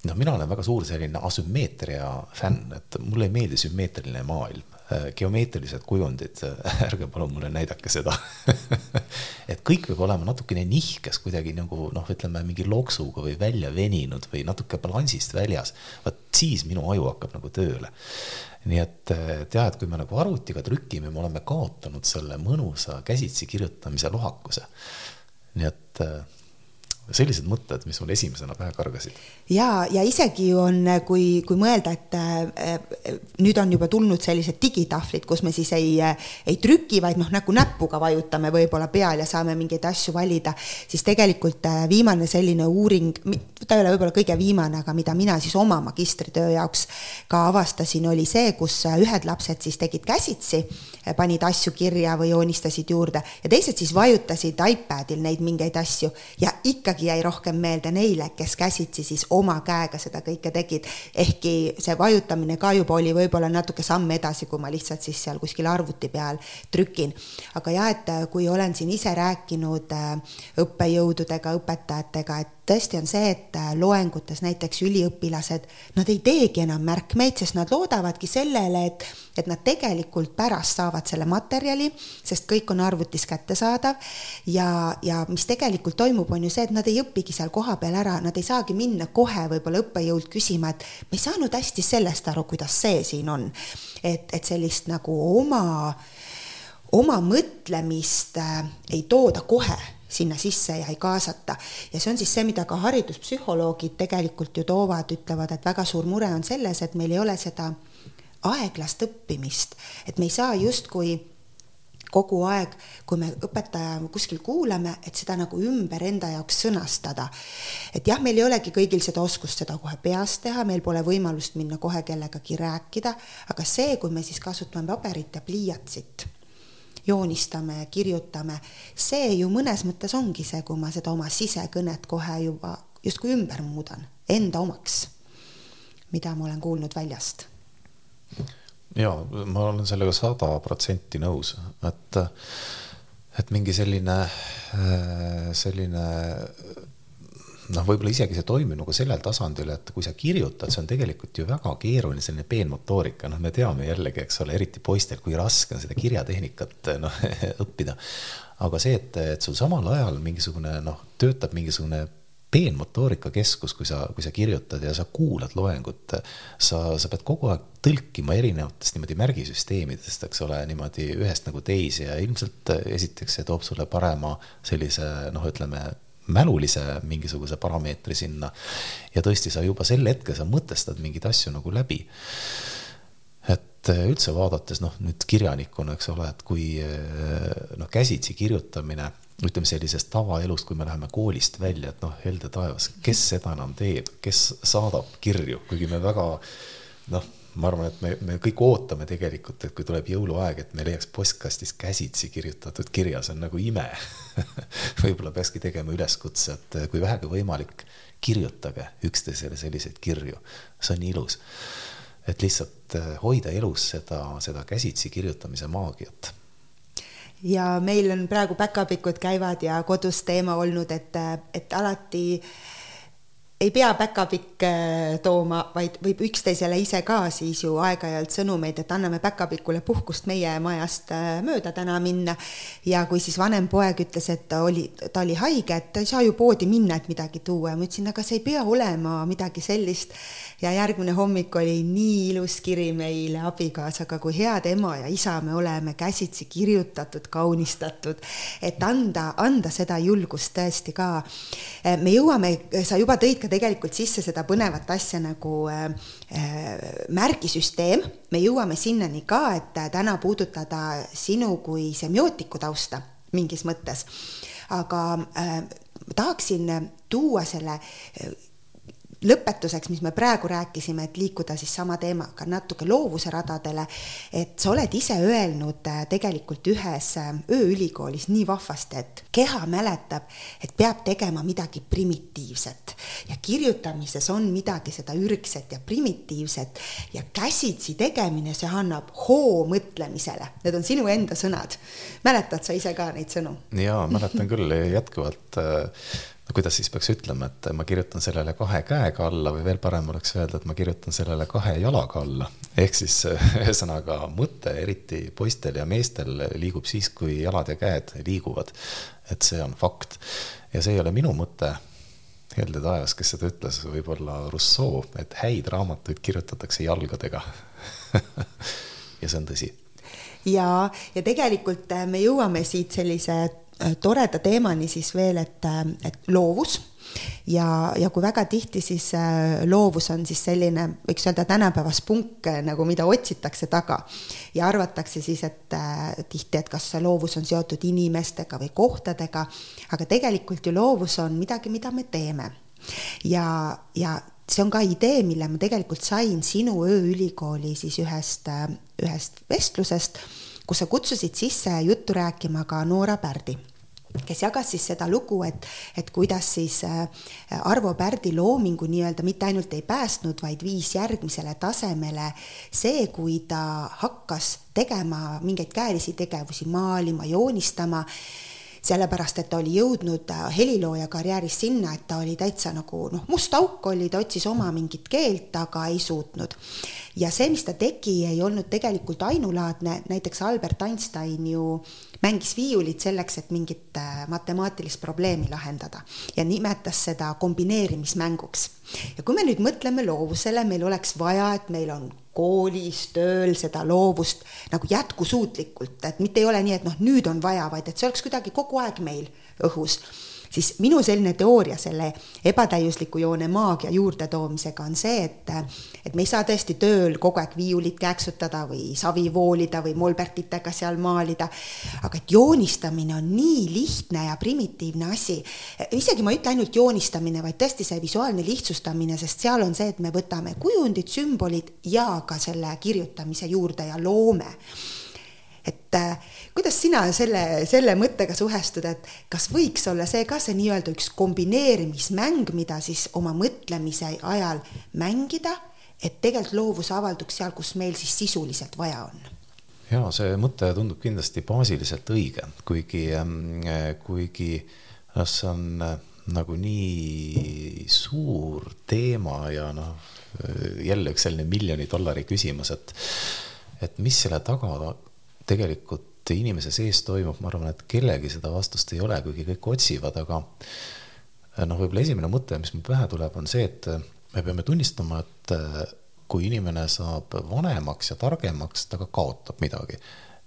noh, mina olen väga suur selline asümmeetria fänn, et mulle ei meeldi sümmeetriline maailm Äh, geomeetrilised kujundid, ärge palun mulle näidake seda (laughs) et kõik peab olema natukene nihkes, kuidagi nagu noh, ütleme mingi loksuga või välja veninud või natuke balansist väljas. vot siis minu aju hakkab nagu tööle. Nii et, jah, et kui me nagu arvutiga trükime, me oleme kaotanud selle mõnusa käsitsi kirjutamise lohakuse. nii et sellised mõtted, mis mul esimesena pähe kargasid. Ja, ja isegi on, kui, kui mõelda, et äh, nüüd on juba tulnud sellised digitahvlid, kus me siis ei, ei trüki, vaid noh, nagu näpuga vajutame võib-olla peal ja saame mingeid asju valida, siis tegelikult äh, viimane selline uuring, ta ei ole võib-olla kõige viimane, aga mida mina siis oma magistritöö jaoks ka avastasin, oli see, kus ühed lapsed siis tegid käsitsi, panid asju kirja või joonistasid juurde ja teised siis vajutasid iPadil neid mingeid asju. Ja ikkagi jäi rohkem meelde neile, kes käsitsi siis oma käega seda kõike tegid. ehkki see vajutamine ka juba oli võib-olla natuke samm edasi, kui ma lihtsalt siis seal kuskil arvuti peal trükin. aga jah, et kui olen siin ise rääkinud äh, õppejõududega, õpetajatega, et tõesti on see, et äh, loengutes näiteks üliõpilased, nad ei teegi enam märkmeid, sest nad loodavadki sellele, et, et nad tegelikult pärast saavad selle materjali, sest kõik on arvutis kättesaadav. ja, ja mis tegelikult toimub, on ju see, et nad ei õpigi seal kohapeal ära, nad ei saagi minna kohe võib-olla õppejõult küsima, et ma ei saanud hästi sellest aru, kuidas see siin on. et, et sellist nagu oma, oma mõtlemist äh, ei tooda kohe sinna sisse ja ei kaasata. ja see on siis see, mida ka hariduspsühholoogid tegelikult ju toovad, ütlevad, et väga suur mure on selles, et meil ei ole seda aeglast õppimist, et me ei saa justkui kogu aeg, kui me õpetaja kuskil kuulame, et seda nagu ümber enda jaoks sõnastada. et jah, meil ei olegi kõigil seda oskust seda kohe peas teha, meil pole võimalust minna kohe kellegagi rääkida, aga see, kui me siis kasutame paberit ja pliiatsit joonistame, kirjutame, see ju mõnes mõttes ongi see, kui ma seda oma sisekõnet kohe juba justkui ümber muudan, enda omaks, mida ma olen kuulnud väljast. ja ma olen sellega sada protsenti nõus, et, et mingi selline, selline noh, võib-olla isegi see toimib nagu sellel tasandil, et kui sa kirjutad, see on tegelikult ju väga keeruline selline peenmotoorika, noh, me teame jällegi, eks ole, eriti poistel, kui raske on seda kirjatehnikat noh (laughs) õppida. aga see, et, et sul samal ajal mingisugune noh, töötab mingisugune peenmotoorika keskus, kui sa, kui sa kirjutad ja sa kuulad loengut, sa, sa pead kogu aeg tõlkima erinevatest niimoodi märgisüsteemidest, eks ole, niimoodi ühest nagu teise ja ilmselt esiteks see toob sulle parema sellise noh, ütleme mälulise mingisuguse parameetri sinna. ja tõesti, sa juba sel hetkel sa mõtestad mingeid asju nagu läbi. et üldse vaadates noh, nüüd kirjanikuna, eks ole, et kui noh, käsitsi kirjutamine, ütleme sellisest tavaelust, kui me läheme koolist välja, et noh, helde taevas, kes seda enam teeb, kes saadab kirju, kuigi me väga noh ma arvan, et me, me kõik ootame tegelikult, et kui tuleb jõuluaeg, et me leiaks postkastis käsitsi kirjutatud kirja, see on nagu ime. (laughs) Võib-olla peakski tegema üleskutse, et kui vähegi võimalik, kirjutage üksteisele selliseid kirju, see on ilus. et lihtsalt eh, hoida elus seda, seda käsitsi kirjutamise maagiat. Ja meil on praegu päkapikud käivad ja kodus teema olnud, et, et alati äh, ei pea päkapikke tooma, vaid võib üksteisele ise ka siis ju aeg-ajalt sõnumeid, et anname päkapikule puhkust meie majast äh, mööda täna minna. ja kui siis vanem poeg ütles, et ta oli, ta oli haige, et ta ei saa ju poodi minna, et midagi tuua ja ma ütlesin, aga see ei pea olema midagi sellist. ja järgmine hommik oli nii ilus kiri meile abikaasaga, kui head ema ja isa me oleme, käsitsi kirjutatud, kaunistatud, et anda, anda seda julgust tõesti ka. Äh, me jõuame, sa juba tõid ka ka tegelikult sisse seda põnevat asja nagu äh, äh, märgisüsteem. me jõuame sinnani ka, et äh, täna puudutada sinu kui semiootiku tausta mingis mõttes. aga äh, tahaksin tuua selle lõpetuseks, mis me praegu rääkisime, et liikuda siis sama teemaga natuke loovuse radadele, et sa oled ise öelnud äh, tegelikult ühes äh, ööülikoolis nii vahvasti, et keha mäletab, et peab tegema midagi primitiivset ja kirjutamises on midagi seda ürgset ja primitiivset ja käsitsi tegemine, see annab hoo mõtlemisele. Need on sinu enda sõnad. mäletad sa ise ka neid sõnu? jaa, mäletan küll jätkuvalt äh, no kuidas siis peaks ütlema, et ma kirjutan sellele kahe käega alla või veel parem oleks öelda, et ma kirjutan sellele kahe jalaga alla. ehk siis (laughs) ühesõnaga mõte, eriti poistel ja meestel, liigub siis, kui jalad ja käed liiguvad. et see on fakt. ja see ei ole minu mõte, helde taevas, kes seda ütles, võib-olla Rousseau, et häid raamatuid kirjutatakse jalgadega (laughs) ja see on tõsi. ja, ja tegelikult äh, me jõuame siit sellise toreda teemani siis veel, et, äh, et loovus. Ja, ja kui väga tihti siis äh, loovus on siis selline, võiks öelda tänapäeva spunk nagu, mida otsitakse taga. Ja arvatakse siis, et äh, tihti, et kas loovus on seotud inimestega või kohtadega, aga tegelikult ju loovus on midagi, mida me teeme. ja, ja see on ka idee, mille ma tegelikult sain sinu ööülikooli siis ühest, ühest vestlusest kus sa kutsusid sisse juttu rääkima ka Noora Pärdi kes jagas siis seda lugu, et, et kuidas siis äh, Arvo Pärdi loomingu nii-öelda mitte ainult ei päästnud, vaid viis järgmisele tasemele. See, kui ta hakkas tegema mingeid käelisi tegevusi, maalima, joonistama sellepärast et ta oli jõudnud äh, helilooja karjääris sinna, et ta oli täitsa nagu noh, must auk oli, ta otsis oma mingit keelt, aga ei suutnud. ja see, mis ta tegi, ei olnud tegelikult ainulaadne, näiteks Albert Einstein ju mängis viiulit selleks, et mingit äh, matemaatilist probleemi lahendada ja nimetas seda kombineerimismänguks. ja kui me nüüd mõtleme loovusele, meil oleks vaja, et meil on koolis, tööl seda loovust nagu jätkusuutlikult, et mitte ei ole nii, et noh, nüüd on vaja, vaid et see oleks kuidagi kogu aeg meil õhus siis minu selline teooria selle ebatäiusliku joone maagia juurdetoomisega on see, et, et me ei saa tõesti tööl kogu aeg viiulit kääksutada või savi voolida või molbertitega seal maalida. aga et joonistamine on nii lihtne ja primitiivne asi. isegi ma ei ütle ainult joonistamine, vaid tõesti see visuaalne lihtsustamine, sest seal on see, et me võtame kujundid, sümbolid ja ka selle kirjutamise juurde ja loome et äh, kuidas sina selle, selle mõttega suhestud, et kas võiks olla see ka see nii-öelda üks kombineerimismäng, mida siis oma mõtlemise ajal mängida, et tegelikult loovus avalduks seal, kus meil siis sisuliselt vaja on? ja see mõte tundub kindlasti baasiliselt õige, kuigi, ähm, kuigi see on äh, nagu nii suur teema ja noh, jälle üks selline miljoni dollari küsimus, et et mis selle taga tegelikult inimese sees toimub, ma arvan, et kellelgi seda vastust ei ole, kuigi kõik otsivad, aga noh, võib-olla esimene mõte, mis mul pähe tuleb, on see, et me peame tunnistama, et kui inimene saab vanemaks ja targemaks, ta ka kaotab midagi.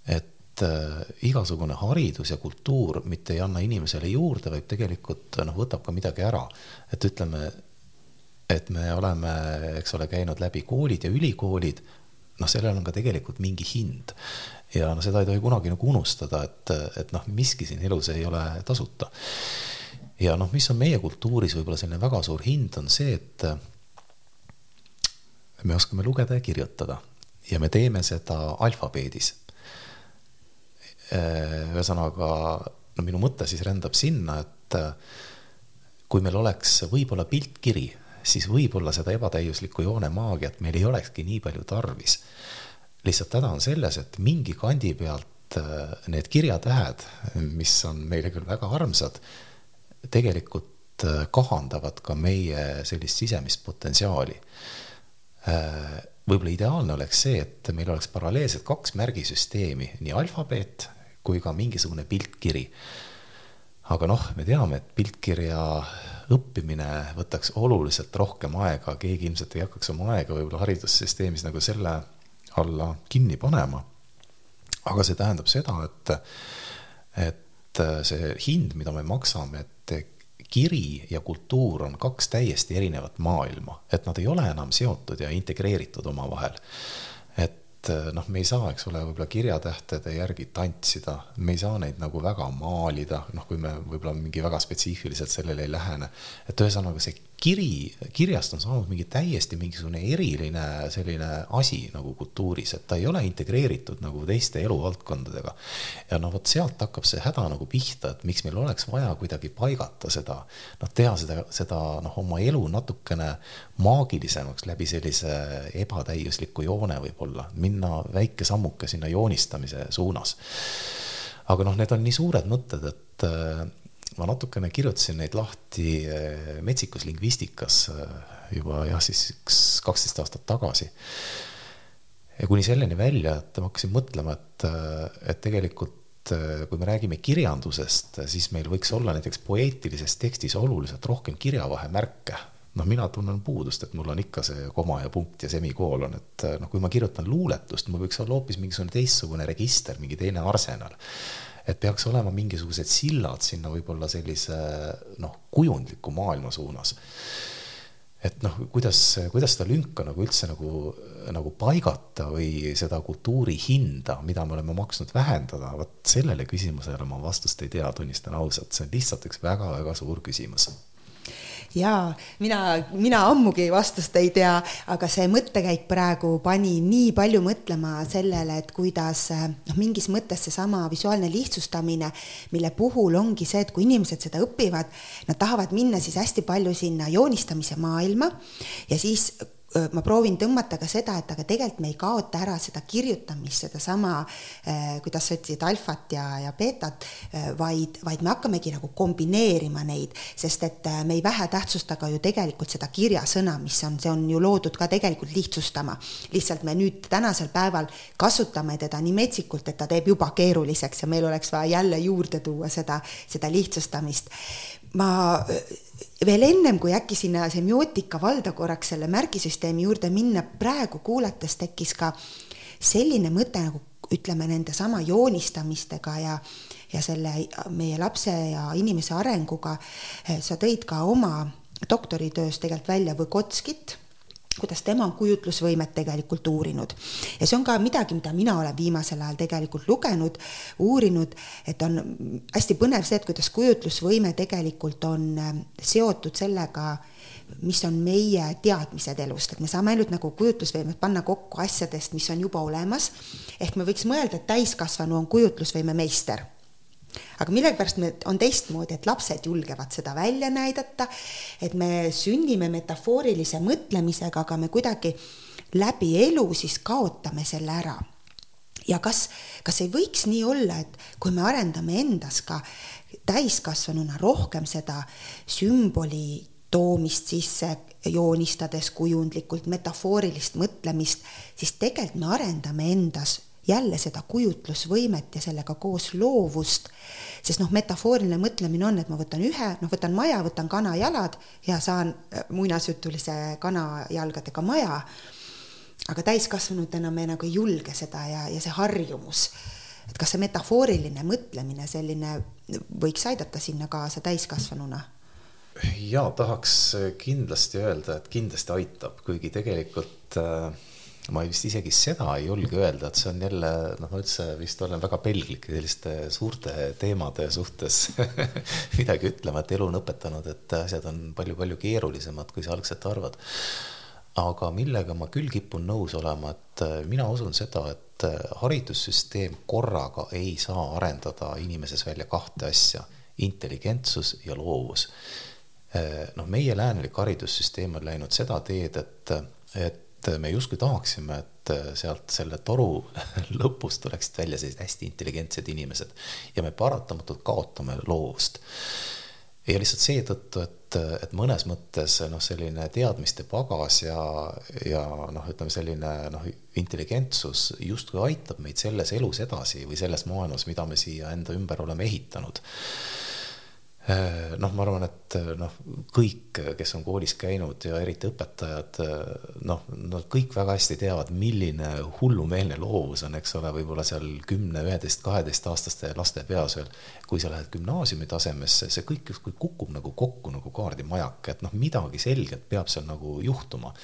et igasugune haridus ja kultuur mitte ei anna inimesele juurde, vaid tegelikult noh, võtab ka midagi ära. et ütleme, et me oleme, eks ole, käinud läbi koolid ja ülikoolid, noh, sellel on ka tegelikult mingi hind ja no seda ei tohi kunagi nagu unustada, et, et noh, miski siin elus ei ole tasuta. ja noh, mis on meie kultuuris võib-olla selline väga suur hind, on see, et me oskame lugeda ja kirjutada ja me teeme seda alfabeedis. ühesõnaga, no minu mõte siis rändab sinna, et kui meil oleks võib-olla piltkiri, siis võib-olla seda ebatäiuslikku joone maagiat meil ei olekski nii palju tarvis lihtsalt häda on selles, et mingi kandi pealt äh, need kirjatähed, mis on meile küll väga armsad, tegelikult äh, kahandavad ka meie sellist sisemist potentsiaali. Äh, võib-olla ideaalne oleks see, et meil oleks paralleelselt kaks märgisüsteemi, nii alfabeet kui ka mingisugune piltkiri. aga noh, me teame, et piltkirja õppimine võtaks oluliselt rohkem aega, keegi ilmselt ei hakkaks oma aega võib-olla haridussüsteemis nagu selle alla kinni panema. aga see tähendab seda, et, et see hind, mida me maksame, et kiri ja kultuur on kaks täiesti erinevat maailma, et nad ei ole enam seotud ja integreeritud omavahel. et noh, me ei saa, eks ole, võib-olla kirjatähtede järgi tantsida, me ei saa neid nagu väga maalida, noh, kui me võib-olla mingi väga spetsiifiliselt sellele ei lähene. et ühesõnaga see kiri, kirjast on saanud mingi täiesti mingisugune eriline selline asi nagu kultuuris, et ta ei ole integreeritud nagu teiste eluvaldkondadega. ja no vot sealt hakkab see häda nagu pihta, et miks meil oleks vaja kuidagi paigata seda, noh, teha seda, seda noh, oma elu natukene maagilisemaks läbi sellise ebatäiusliku joone võib-olla, minna väike sammuke sinna joonistamise suunas. aga noh, need on nii suured mõtted, et ma natukene kirjutasin neid lahti metsikus lingvistikas juba jah, siis üks kaksteist aastat tagasi. ja kuni selleni välja, et ma hakkasin mõtlema, et, et tegelikult kui me räägime kirjandusest, siis meil võiks olla näiteks poeetilises tekstis oluliselt rohkem kirjavahemärke noh, mina tunnen puudust, et mul on ikka see koma ja punkt ja semikoolon, et noh, kui ma kirjutan luuletust, mul võiks olla hoopis mingisugune teistsugune register, mingi teine arsenal. Et peaks olema mingisugused sillad sinna võib-olla sellise noh, kujundliku maailma suunas. Et noh, kuidas, kuidas seda lünka nagu üldse nagu, nagu paigata või seda kultuuri hinda, mida me oleme maksnud vähendada, vot sellele küsimusele ma vastust ei tea, tunnistan ausalt, see on lihtsalt üks väga-väga suur küsimus jaa, mina, mina ammugi vastust ei tea, aga see mõttekäik praegu pani nii palju mõtlema sellele, et kuidas noh, mingis mõttes seesama visuaalne lihtsustamine, mille puhul ongi see, et kui inimesed seda õpivad, nad tahavad minna siis hästi palju sinna joonistamise maailma ja siis ma proovin tõmmata ka seda, et aga tegelikult me ei kaota ära seda kirjutamist, sedasama, kuidas sa ütlesid, alfat ja, ja beetat, vaid, vaid me hakkamegi nagu kombineerima neid, sest et me ei vähetähtsusta ka ju tegelikult seda kirjasõna, mis on, see on ju loodud ka tegelikult lihtsustama. lihtsalt me nüüd tänasel päeval kasutame teda nii metsikult, et ta teeb juba keeruliseks ja meil oleks vaja jälle juurde tuua seda, seda lihtsustamist. Ma veel ennem, kui äkki sinna semiootika valda korraks selle märgisüsteemi juurde minna, praegu kuulates tekkis ka selline mõte nagu ütleme nendesama joonistamistega ja, ja selle meie lapse ja inimese arenguga. sa tõid ka oma doktoritöös tegelikult välja Võgotskit kuidas tema on kujutlusvõimet tegelikult uurinud. ja see on ka midagi, mida mina olen viimasel ajal tegelikult lugenud, uurinud, et on hästi põnev see, et kuidas kujutlusvõime tegelikult on ähm, seotud sellega, mis on meie teadmised elust, et me saame ainult nagu kujutlusvõimet panna kokku asjadest, mis on juba olemas. ehk me võiks mõelda, et täiskasvanu on kujutlusvõime meister aga millegipärast me, on teistmoodi, et lapsed julgevad seda välja näidata, et me sünnime metafoorilise mõtlemisega, aga me kuidagi läbi elu siis kaotame selle ära. ja kas, kas ei võiks nii olla, et kui me arendame endas ka täiskasvanuna rohkem seda sümboli toomist sisse, joonistades kujundlikult metafoorilist mõtlemist, siis tegelikult me arendame endas jälle seda kujutlusvõimet ja sellega koos loovust, sest noh, metafooriline mõtlemine on, et ma võtan ühe, noh, võtan maja, võtan kana jalad ja saan äh, muinasjutulise kana jalgadega maja. aga täiskasvanutena me nagu ei julge seda ja, ja see harjumus, et kas see metafooriline mõtlemine selline võiks aidata sinna kaasa täiskasvanuna? ja tahaks kindlasti öelda, et kindlasti aitab, kuigi tegelikult äh ma vist isegi seda ei julge öelda, et see on jälle noh, ma üldse vist olen väga pelglik selliste suurte teemade suhtes (laughs) midagi ütlema, et elu on õpetanud, et asjad on palju-palju keerulisemad, kui sa algselt arvad. aga millega ma küll kipun nõus olema, et mina usun seda, et haridussüsteem korraga ei saa arendada inimeses välja kahte asja, intelligentsus ja loovus. noh, meie läänelik haridussüsteem on läinud seda teed, et, et et me justkui tahaksime, et sealt selle toru (laughs) lõpust tuleksid välja sellised hästi intelligentsed inimesed ja me paratamatult kaotame loovust. ja lihtsalt seetõttu, et, et mõnes mõttes noh, selline teadmiste pagas ja, ja noh, ütleme selline noh, intelligentsus justkui aitab meid selles elus edasi või selles maailmas, mida me siia enda ümber oleme ehitanud Äh, noh, ma arvan, et äh, noh, kõik, kes on koolis käinud ja eriti õpetajad, äh, noh, nad kõik väga hästi teavad, milline hullumeelne loovus on, eks ole, võib-olla seal kümne, üheteist, kaheteistaastaste laste peas veel. kui sa lähed gümnaasiumi tasemesse, see kõik justkui kukub nagu kokku nagu kaardimajak, et noh, midagi selgelt peab seal nagu juhtuma.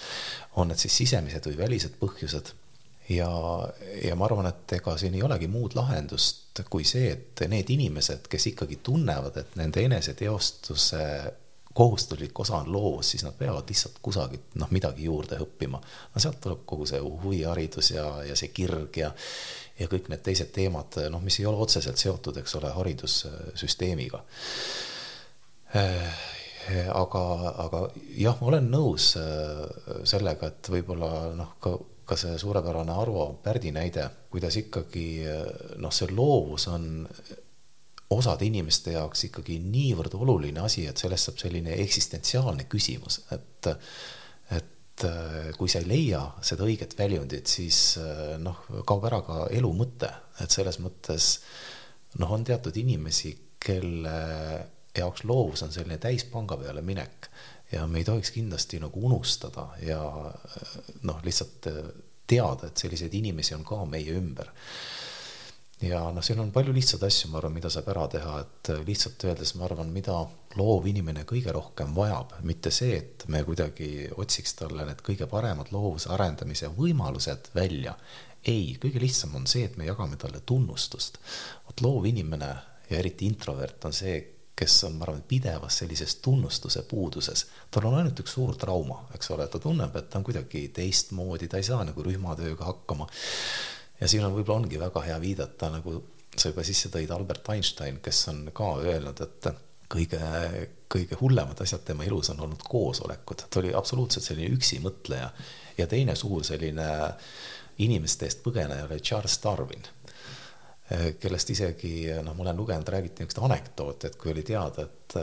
on need siis sisemised või välised põhjused ja, ja ma arvan, et ega siin ei olegi muud lahendust kui see, et need inimesed, kes ikkagi tunnevad, et nende eneseteostuse kohustuslik osa on loos, siis nad peavad lihtsalt kusagilt noh, midagi juurde õppima. no sealt tuleb kogu see huviharidus ja, ja see kirg ja ja kõik need teised teemad, noh, mis ei ole otseselt seotud, eks ole, haridussüsteemiga. aga, aga jah, ma olen nõus sellega, et võib-olla noh, ka ka see suurepärane Arvo Pärdi näide, kuidas ikkagi noh, see loovus on, osade inimeste jaoks ikkagi niivõrd oluline asi, et sellest saab selline eksistentsiaalne küsimus, et, et äh, kui sa ei leia seda õiget väljundit, siis äh, noh, kaob ära ka elu mõte, et selles mõttes noh, on teatud inimesi, kelle jaoks loovus on selline täispanga peale minek ja me ei tohiks kindlasti nagu unustada ja noh, lihtsalt teada, et selliseid inimesi on ka meie ümber ja noh, siin on palju lihtsaid asju, ma arvan, mida saab ära teha, et lihtsalt öeldes ma arvan, mida loov inimene kõige rohkem vajab, mitte see, et me kuidagi otsiks talle need kõige paremad loovuse arendamise võimalused välja. ei, kõige lihtsam on see, et me jagame talle tunnustust. vot loov inimene ja eriti introvert on see, kes on, ma arvan, pidevas sellises tunnustuse puuduses. tal on ainult üks suur trauma, eks ole, ta tunneb, et ta on kuidagi teistmoodi, ta ei saa nagu rühmatööga hakkama ja siin on, võib-olla ongi väga hea viidata, nagu sa juba sisse tõid, Albert Einstein, kes on ka öelnud, et kõige, kõige hullemad asjad tema elus on olnud koosolekud, ta oli absoluutselt selline üksi mõtleja. ja teine suur selline inimeste eest põgeneja oli Charles Darwin, kellest isegi noh, ma olen lugenud, räägiti niisugust anekdooti, et kui oli teada, et,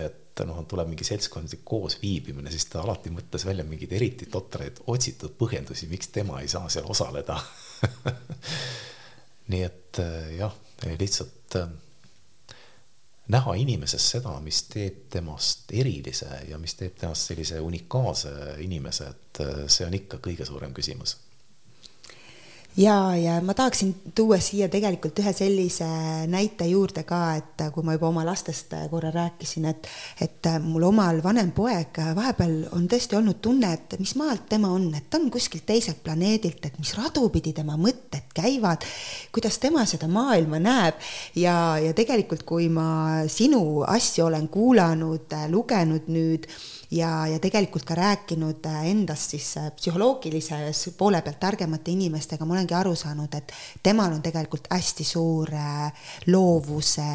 et noh, tuleb mingi seltskondlik koosviibimine, siis ta alati mõtles välja mingeid eriti totraid otsitud põhjendusi, miks tema ei saa seal osaleda. (laughs) Nii et jah, lihtsalt äh, näha inimeses seda, mis teeb temast erilise ja mis teeb temast sellise unikaalse inimese, et see on ikka kõige suurem küsimus ja, ja ma tahaksin tuua siia tegelikult ühe sellise näite juurde ka, et kui ma juba oma lastest korra rääkisin, et, et mul omal vanem poeg vahepeal on tõesti olnud tunne, et mis maalt tema on, et ta on kuskilt teiselt planeedilt, et mis radu pidi tema mõtted käivad, kuidas tema seda maailma näeb. Ja, ja tegelikult, kui ma sinu asju olen kuulanud, lugenud nüüd ja, ja tegelikult ka rääkinud äh, endast siis äh, psühholoogilises poole pealt targemate inimestega, ma olengi aru saanud, et temal on tegelikult hästi suur äh, loovuse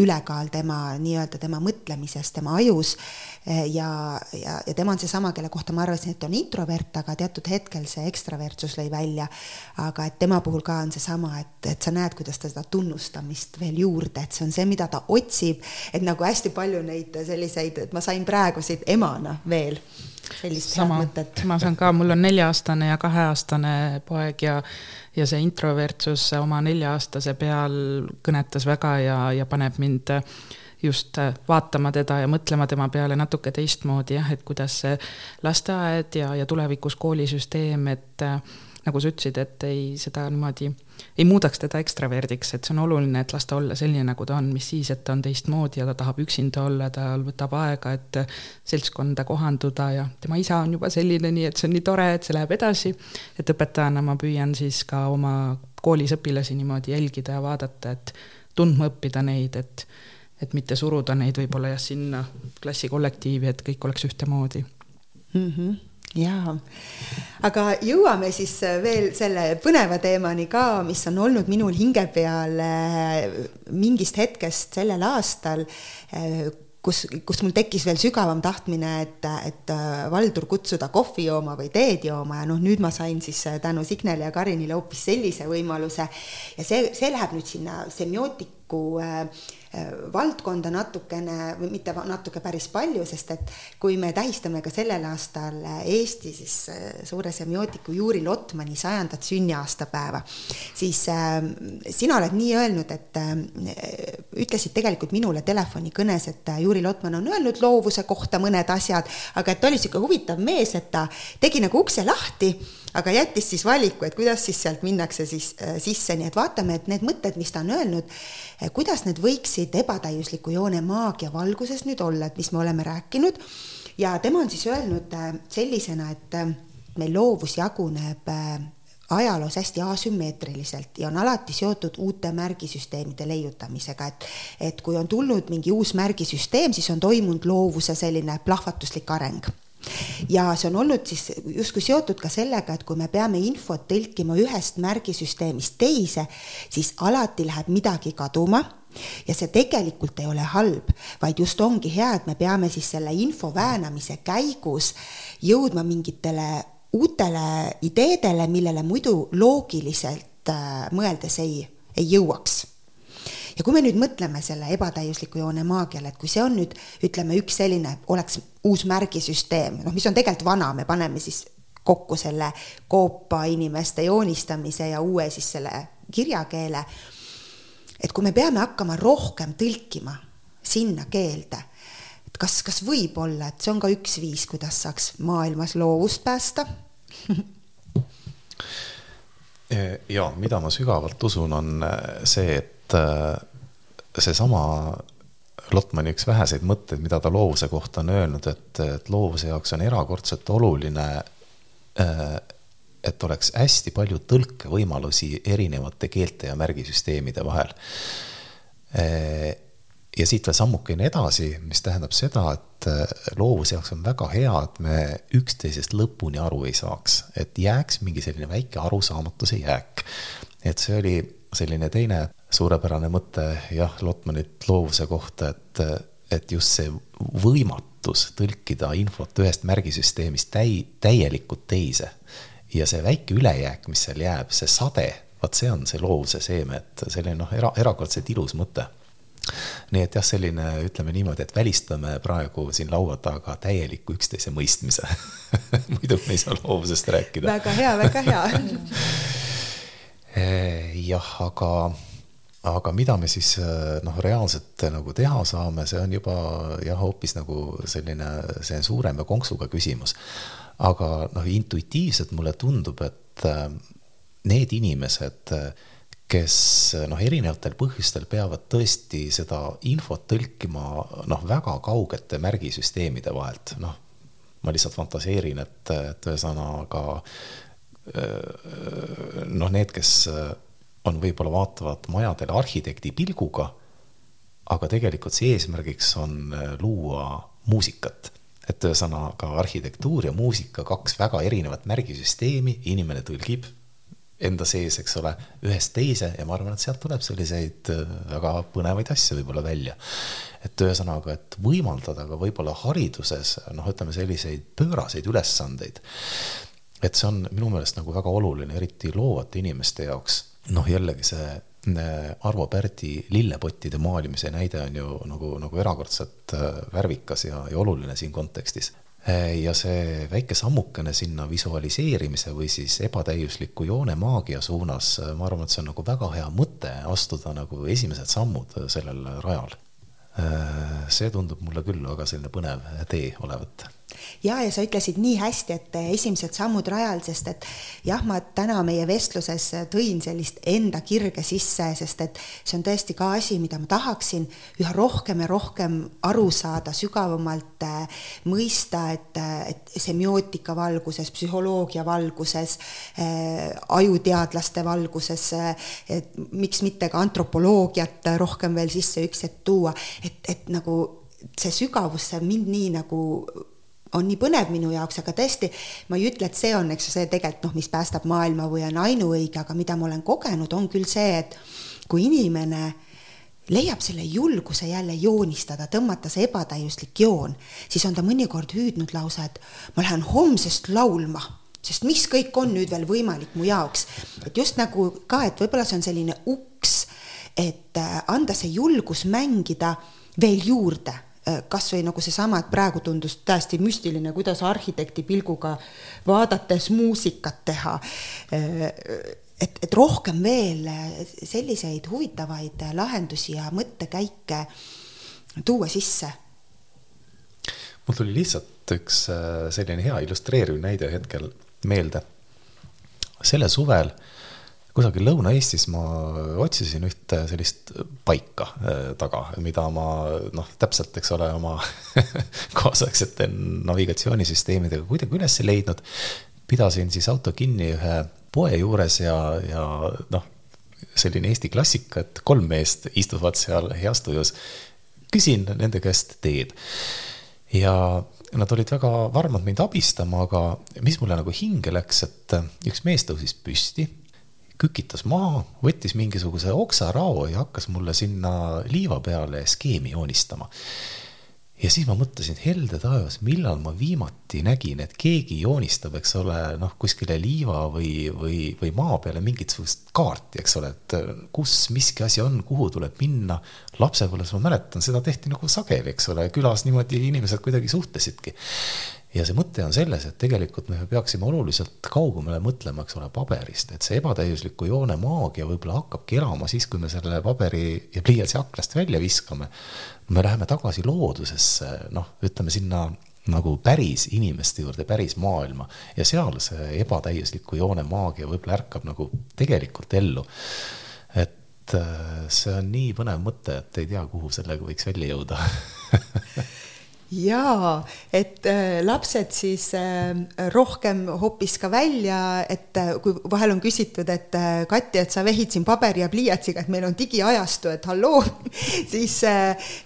ülekaal tema nii-öelda tema mõtlemises, tema ajus ja, ja, ja tema on seesama, kelle kohta ma arvasin, et on introvert, aga teatud hetkel see ekstravertsus lõi välja. aga et tema puhul ka on seesama, et, et sa näed, kuidas ta seda tunnustamist veel juurde, et see on see, mida ta otsib, et nagu hästi palju neid selliseid, et ma sain praegu siit emana veel sellist sama, mõtet. (laughs) ma saan ka, mul on nelja-aastane ja kaheaastane poeg ja ja see introvertsus oma nelja-aastase peal kõnetas väga ja, ja paneb mind just vaatama teda ja mõtlema tema peale natuke teistmoodi jah, et kuidas see lasteaed ja, ja tulevikus koolisüsteem, et nagu sa ütlesid, et ei seda niimoodi, ei muudaks teda ekstraverdiks, et see on oluline, et las ta olla selline, nagu ta on, mis siis, et ta on teistmoodi ja ta tahab üksinda olla, tal võtab aega, et seltskonda kohanduda ja tema isa on juba selline, nii et see on nii tore, et see läheb edasi. et õpetajana ma püüan siis ka oma koolis õpilasi niimoodi jälgida ja vaadata, et tundma õppida neid, et et mitte suruda neid võib-olla jah, sinna klassikollektiivi, et kõik oleks ühtemoodi mm. -hmm jaa, aga jõuame siis veel selle põneva teemani ka, mis on olnud minul hinge peal äh, mingist hetkest sellel aastal, äh, kus, kus mul tekkis veel sügavam tahtmine, et, et äh, Valdur kutsuda kohvi jooma või teed jooma. Ja noh, nüüd ma sain siis tänu Signele ja Karinile hoopis sellise võimaluse. Ja see, see läheb nüüd sinna semiootiku äh, Äh, valdkonda natukene või mitte natuke päris palju, sest et kui me tähistame ka sellel aastal Eesti siis äh, suure semiootiku Juri Lotmani sajandat sünniaastapäeva, siis äh, sina oled nii öelnud, et äh, ütlesid tegelikult minule telefonikõnes, et Juri Lotman on öelnud loovuse kohta mõned asjad, aga et ta oli niisugune huvitav mees, et ta tegi nagu ukse lahti aga jättis siis valiku, et kuidas siis sealt minnakse siis äh, sisse, nii et vaatame, et need mõtted, mis ta on öelnud, äh, kuidas need võiksid ebatäiusliku joone maagia valguses nüüd olla, et mis me oleme rääkinud. ja tema on siis öelnud äh, sellisena, et meil loovus jaguneb ajaloos hästi asümmeetriliselt ja on alati seotud uute märgisüsteemide leiutamisega, et et kui on tulnud mingi uus märgisüsteem, siis on toimunud loovuse selline plahvatuslik areng ja see on olnud siis justkui seotud ka sellega, et kui me peame infot tõlkima ühest märgisüsteemist teise, siis alati läheb midagi kaduma. Ja see tegelikult ei ole halb, vaid just ongi hea, et me peame siis selle info väänamise käigus jõudma mingitele uutele ideedele, millele muidu loogiliselt äh, mõeldes ei, ei jõuaks ja kui me nüüd mõtleme selle ebatäiusliku joone maagiale, et kui see on nüüd ütleme, üks selline oleks uus märgisüsteem, noh, mis on tegelikult vana, me paneme siis kokku selle koopa inimeste joonistamise ja uue siis selle kirjakeele. et kui me peame hakkama rohkem tõlkima sinna keelde, et kas, kas võib olla, et see on ka üks viis, kuidas saaks maailmas loovust päästa (laughs) ja mida ma sügavalt usun, on äh, see, et äh, seesama Lotmani üks väheseid mõtteid, mida ta loovuse kohta on öelnud, et, et loovuse jaoks on erakordselt oluline, äh, et oleks hästi palju tõlkevõimalusi erinevate keelte ja märgisüsteemide vahel ja siit veel sammukene edasi, mis tähendab seda, et äh, loovuse jaoks on väga hea, et me üksteisest lõpuni aru ei saaks, et jääks mingi selline väike arusaamatuse jääk. et see oli selline teine suurepärane mõte jah, Lotmanit loovuse kohta, et, et just see võimatus tõlkida infot ühest märgisüsteemist täi-, täielikult teise ja see väike ülejääk, mis seal jääb, see sade, vaat see on see loovuse seeme, et selline noh, era-, erakordselt ilus mõte. Nii et jah, selline, ütleme niimoodi, et välistame praegu siin laua taga täieliku üksteise mõistmise. (laughs) Muidu me ei saa loovusest rääkida. väga hea, väga hea. (laughs) Eh, jah, aga, aga mida me siis noh, reaalselt nagu teha saame, see on juba jah, hoopis nagu selline, see on suurem ja konksuga küsimus. aga noh, intuitiivselt mulle tundub, et eh, need inimesed kes noh, erinevatel põhjustel peavad tõesti seda infot tõlkima noh, väga kaugete märgisüsteemide vahelt, noh, ma lihtsalt fantaseerin, et, et ühesõnaga noh, need, kes on, võib-olla vaatavad majadele arhitekti pilguga, aga tegelikult see eesmärgiks on luua muusikat et ühesõnaga arhitektuur ja muusika, kaks väga erinevat märgisüsteemi, inimene tõlgib enda sees, eks ole, ühest teise ja ma arvan, et sealt tuleb selliseid äh, väga põnevaid asju võib-olla välja. et ühesõnaga, et võimaldada ka võib-olla hariduses noh, ütleme selliseid pööraseid ülesandeid. et see on minu meelest nagu väga oluline, eriti loovate inimeste jaoks. Noh, jällegi see äh, Arvo Pärdi lillepottide maalimise näide on ju nagu, nagu erakordselt äh, värvikas ja, ja oluline siin kontekstis Eh, ja see väike sammukene sinna visualiseerimise või siis ebatäiusliku joone maagia suunas, ma arvan, et see on nagu väga hea mõte astuda nagu esimesed sammud sellel rajal. See tundub mulle küll väga selline põnev tee olevat ja, ja sa ütlesid nii hästi, et esimesed sammud rajal, sest et jah, ma täna meie vestluses tõin sellist enda kirge sisse, sest et see on tõesti ka asi, mida ma tahaksin üha rohkem ja rohkem aru saada, sügavamalt äh, mõista, et, et semiootika valguses, psühholoogia valguses äh,, ajuteadlaste valguses äh,, et miks mitte ka antropoloogiat rohkem veel sisse üks hetk tuua, et, et nagu see sügavus, see mind nii nagu on nii põnev minu jaoks, aga tõesti, ma ei ütle, et see on, eks ju, see tegelikult noh, mis päästab maailma või on ainuõige, aga mida ma olen kogenud, on küll see, et kui inimene leiab selle julguse jälle joonistada, tõmmata see ebatäiuslik joon, siis on ta mõnikord hüüdnud lausa, et ma lähen homsest laulma, sest mis kõik on nüüd veel võimalik mu jaoks. et just nagu ka, et võib-olla see on selline uks, et äh, anda see julgus mängida veel juurde Äh, kas või nagu seesama, et praegu tundus täiesti müstiline, kuidas arhitekti pilguga vaadates muusikat teha. Äh, et, et rohkem veel selliseid huvitavaid lahendusi ja mõttekäike tuua sisse. mul tuli lihtsalt üks äh, selline hea illustreeriv näide hetkel meelde. sellel suvel kusagil Lõuna-Eestis ma otsisin ühte sellist paika äh, taga, mida ma noh, täpselt, eks ole, oma (laughs) kaasaegsete navigatsioonisüsteemidega kuidagi üles ei leidnud. pidasin siis auto kinni ühe poe juures ja, ja noh, selline Eesti klassika, et kolm meest istuvad seal heas tujus. küsin nende käest teed ja nad olid väga varmad mind abistama, aga mis mulle nagu hinge läks, et üks mees tõusis püsti kükitas maha, võttis mingisuguse oksarao ja hakkas mulle sinna liiva peale skeemi joonistama. ja siis ma mõtlesin, helde taevas, millal ma viimati nägin, et keegi joonistab, eks ole, noh, kuskile liiva või, või, või maa peale mingisugust kaarti, eks ole, et kus miski asi on, kuhu tuleb minna. lapsepõlves ma mäletan, seda tehti nagu sageli, eks ole, külas niimoodi inimesed kuidagi suhtlesidki ja see mõte on selles, et tegelikult me peaksime oluliselt kaugemale mõtlema, eks ole, paberist, et see ebatäiusliku joone maagia võib-olla hakkabki elama siis, kui me selle paberi ja pliiatsi aknast välja viskame. me läheme tagasi loodusesse, noh, ütleme sinna nagu päris inimeste juurde, päris maailma ja seal see ebatäiusliku joone maagia võib-olla ärkab nagu tegelikult ellu. et äh, see on nii põnev mõte, et ei tea, kuhu sellega võiks välja jõuda (laughs) jaa, et äh, lapsed siis äh, rohkem hoopis ka välja, et äh, kui vahel on küsitud, et Kati, et sa vehid siin paberi ja pliiatsiga, et meil on digiajastu, et halloo. (laughs) Siis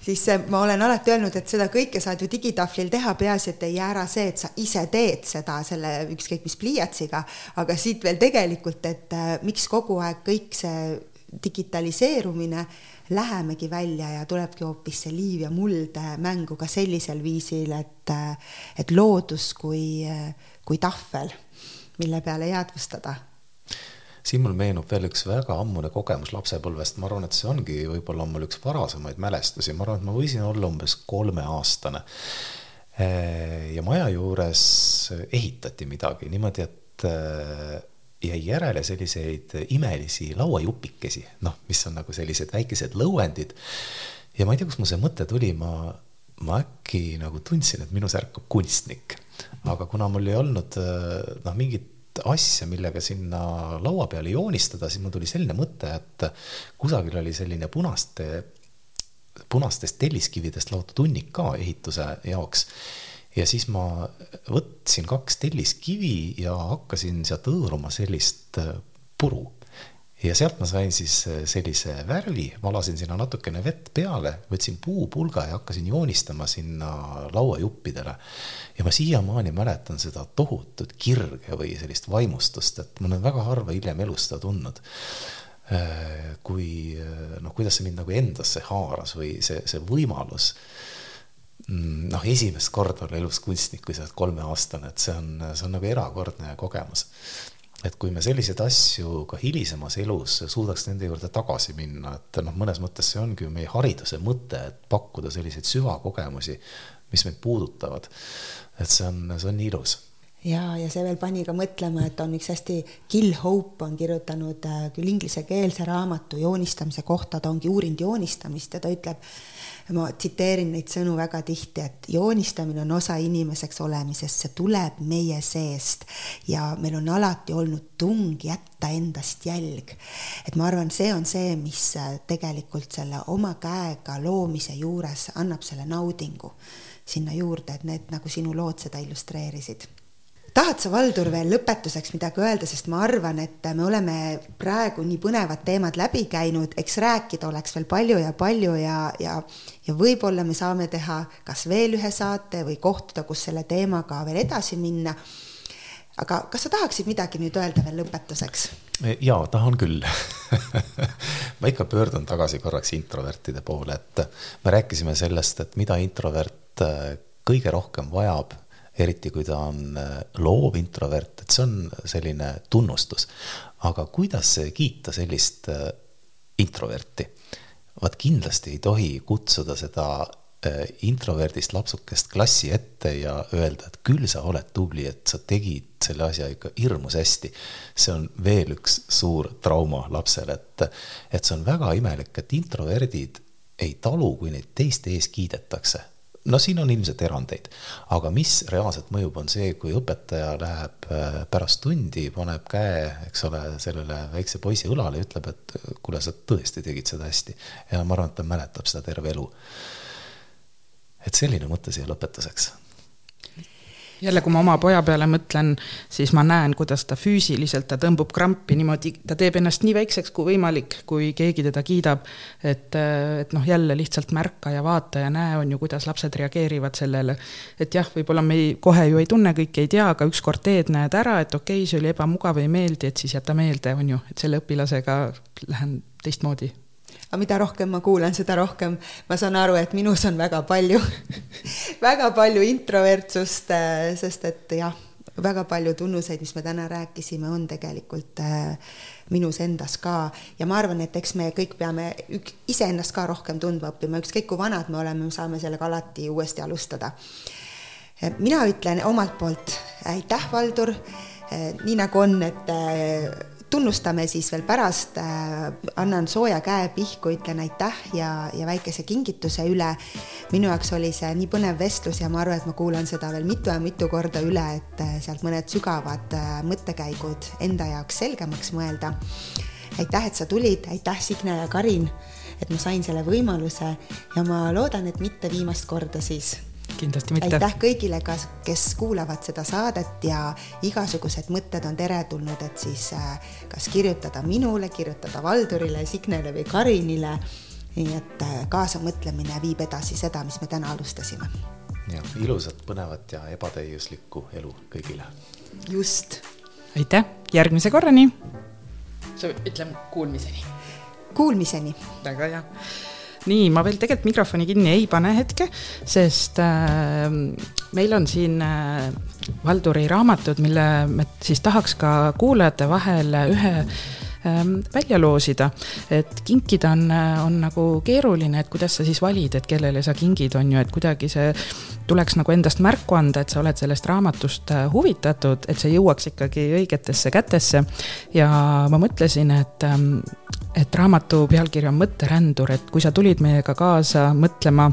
siis ma olen alati öelnud, et seda kõike saad ju digitahvlil teha, peaasi, et ei jää ära see, et sa ise teed seda selle ükskõik mis pliiatsiga, aga siit veel tegelikult, et miks kogu aeg kõik see digitaliseerumine lähemegi välja ja tulebki hoopis see liiv ja muld mängu ka sellisel viisil, et, et loodus kui, kui tahvel, mille peale jäädvustada. Siin mul meenub veel üks väga ammune kogemus lapsepõlvest, ma arvan, et see ongi võib-olla mul üks varasemaid mälestusi, ma arvan, et ma võisin olla umbes kolmeaastane. ja maja juures ehitati midagi niimoodi, et jäi järele selliseid imelisi lauajupikesi, noh, mis on nagu sellised väikesed lõuendid. ja ma ei tea, kust mul see mõte tuli, ma, ma äkki nagu tundsin, et minus ärkab kunstnik. aga kuna mul ei olnud noh, mingit asja, millega sinna laua peale joonistada, siis mul tuli selline mõte, et kusagil oli selline punaste, punastest telliskividest laotud hunnik ka ehituse jaoks ja siis ma võtsin kaks telliskivi ja hakkasin sealt hõõruma sellist äh, puru. ja sealt ma sain siis äh, sellise värvi, valasin sinna natukene vett peale, võtsin puupulga ja hakkasin joonistama sinna lauajuppidele. ja ma siiamaani mäletan seda tohutut kirge või sellist vaimustust, et ma olen väga harva hiljem elus seda tundnud äh, kui noh, kuidas see mind nagu endasse haaras või see, see võimalus Mm, noh, esimest korda olla elus kunstnik, kui sa oled kolmeaastane, et see on, see on nagu erakordne kogemus. et kui me selliseid asju ka hilisemas elus suudaks nende juurde tagasi minna, et noh, mõnes mõttes see ongi ju meie hariduse mõte, et pakkuda selliseid süvakogemusi, mis meid puudutavad. et see on, see on ilus ja, ja see veel pani ka mõtlema, et on üks hästi, Gil Hope on kirjutanud äh, küll inglisekeelse raamatu joonistamise kohta, ta ongi uurinud joonistamist ja ta ütleb, ma tsiteerin neid sõnu väga tihti, et joonistamine on osa inimeseks olemisest, see tuleb meie seest ja meil on alati olnud tung jätta endast jälg. et ma arvan, see on see, mis tegelikult selle oma käega loomise juures annab selle naudingu sinna juurde, et need nagu sinu lood seda illustreerisid tahad sa, Valdur, veel lõpetuseks midagi öelda, sest ma arvan, et me oleme praegu nii põnevad teemad läbi käinud, eks rääkida oleks veel palju ja palju ja, ja, ja võib-olla me saame teha kas veel ühe saate või kohtuda, kus selle teemaga veel edasi minna. aga kas sa tahaksid midagi nüüd öelda veel lõpetuseks? jaa, tahan küll (laughs) ma ikka pöördun tagasi korraks introvertide poole, et me rääkisime sellest, et mida introvert kõige rohkem vajab eriti kui ta on äh, loov introvert, et see on selline tunnustus. aga kuidas kiita sellist äh, introverti? vaat kindlasti ei tohi kutsuda seda äh, introverdist lapsukest klassi ette ja öelda, et küll sa oled tubli, et sa tegid selle asja ikka hirmus hästi. see on veel üks suur trauma lapsele, et, et see on väga imelik, et introverdid ei talu, kui neid teiste ees kiidetakse no siin on ilmselt erandeid, aga mis reaalselt mõjub, on see, kui õpetaja läheb äh, pärast tundi, paneb käe, eks ole, sellele väikse poisi õlale ja ütleb, et kuule, sa tõesti tegid seda hästi. ja ma arvan, et ta mäletab seda terve elu. et selline mõte siia lõpetuseks jälle, kui ma oma poja peale mõtlen, siis ma näen, kuidas ta füüsiliselt, ta tõmbub krampi niimoodi, ta teeb ennast nii väikseks kui võimalik, kui keegi teda kiidab. et, et noh, jälle lihtsalt märka ja vaata ja näe, on ju, kuidas lapsed reageerivad sellele. et jah, võib-olla me ei, kohe ju ei tunne kõike, ei tea, aga ükskord teed, näed ära, et okei okay,, see oli ebamugav, ei meeldi, et siis jäta meelde, on ju, et selle õpilasega lähen teistmoodi aga mida rohkem ma kuulan, seda rohkem ma saan aru, et minus on väga palju. (laughs) Väga palju introvertsust, äh, sest et jah, väga palju tunnuseid, mis me täna rääkisime, on tegelikult äh, minus endas ka. Ja ma arvan, et eks me kõik peame ük-, iseennast ka rohkem tundma õppima, ükskõik kui vanad me oleme, me saame sellega alati uuesti alustada. mina ütlen omalt poolt aitäh, Valdur, nii nagu on, et tunnustame siis veel pärast, äh, annan sooja käe pihku, ütlen aitäh ja, ja väikese kingituse üle. minu jaoks oli see nii põnev vestlus ja ma arvan, et ma kuulan seda veel mitu ja mitu korda üle, et äh, sealt mõned sügavad äh, mõttekäigud enda jaoks selgemaks mõelda. aitäh, et sa tulid, aitäh, Signe ja Karin, et ma sain selle võimaluse ja ma loodan, et mitte viimast korda siis kindlasti mitte. aitäh kõigile ka, kes kuulavad seda saadet ja igasugused mõtted on teretulnud, et siis äh, kas kirjutada minule, kirjutada Valdurile, Signele või Karinile. nii et äh, kaasamõtlemine viib edasi seda, mis me täna alustasime. ja ilusat, põnevat ja ebatäiuslikku elu kõigile. just. aitäh, järgmise korrani. ütleme kuulmiseni. Kuulmiseni. väga hea nii, ma veel tegelikult mikrofoni kinni ei pane hetke, sest äh, meil on siin äh, Valduri raamatud, mille me siis tahaks ka kuulajate vahel ühe ähm, välja loosida, et kinkida on, on nagu keeruline, et kuidas sa siis valid, et kellele sa kingid, on ju, et kuidagi see tuleks nagu endast märku anda, et sa oled sellest raamatust äh, huvitatud, et see jõuaks ikkagi õigetesse kätesse. ja ma mõtlesin, et ähm, et raamatu pealkiri on Mõtterändur, et kui sa tulid meiega kaasa mõtlema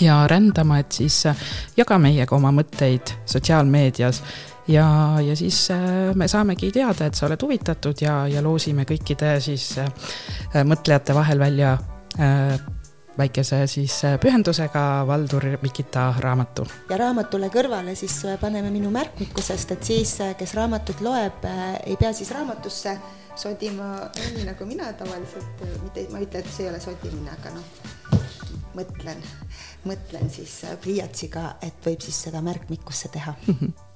ja rändama, et siis äh, jaga meiega oma mõtteid sotsiaalmeedias ja, ja siis äh, me saamegi teada, et sa oled huvitatud ja, ja loosime kõikide siis mõtlejate vahel välja väikese siis pühendusega Valdur Mikita raamatu. ja raamatule kõrvale siis paneme minu märkmiku, sest et siis, kes raamatut loeb, ei pea siis raamatusse sodima nii nagu mina tavaliselt, mitte, ma ei ütle, et see ei ole sodimine, aga noh, mõtlen, mõtlen siis pliiatsiga, et võib siis seda märkmikusse teha (laughs)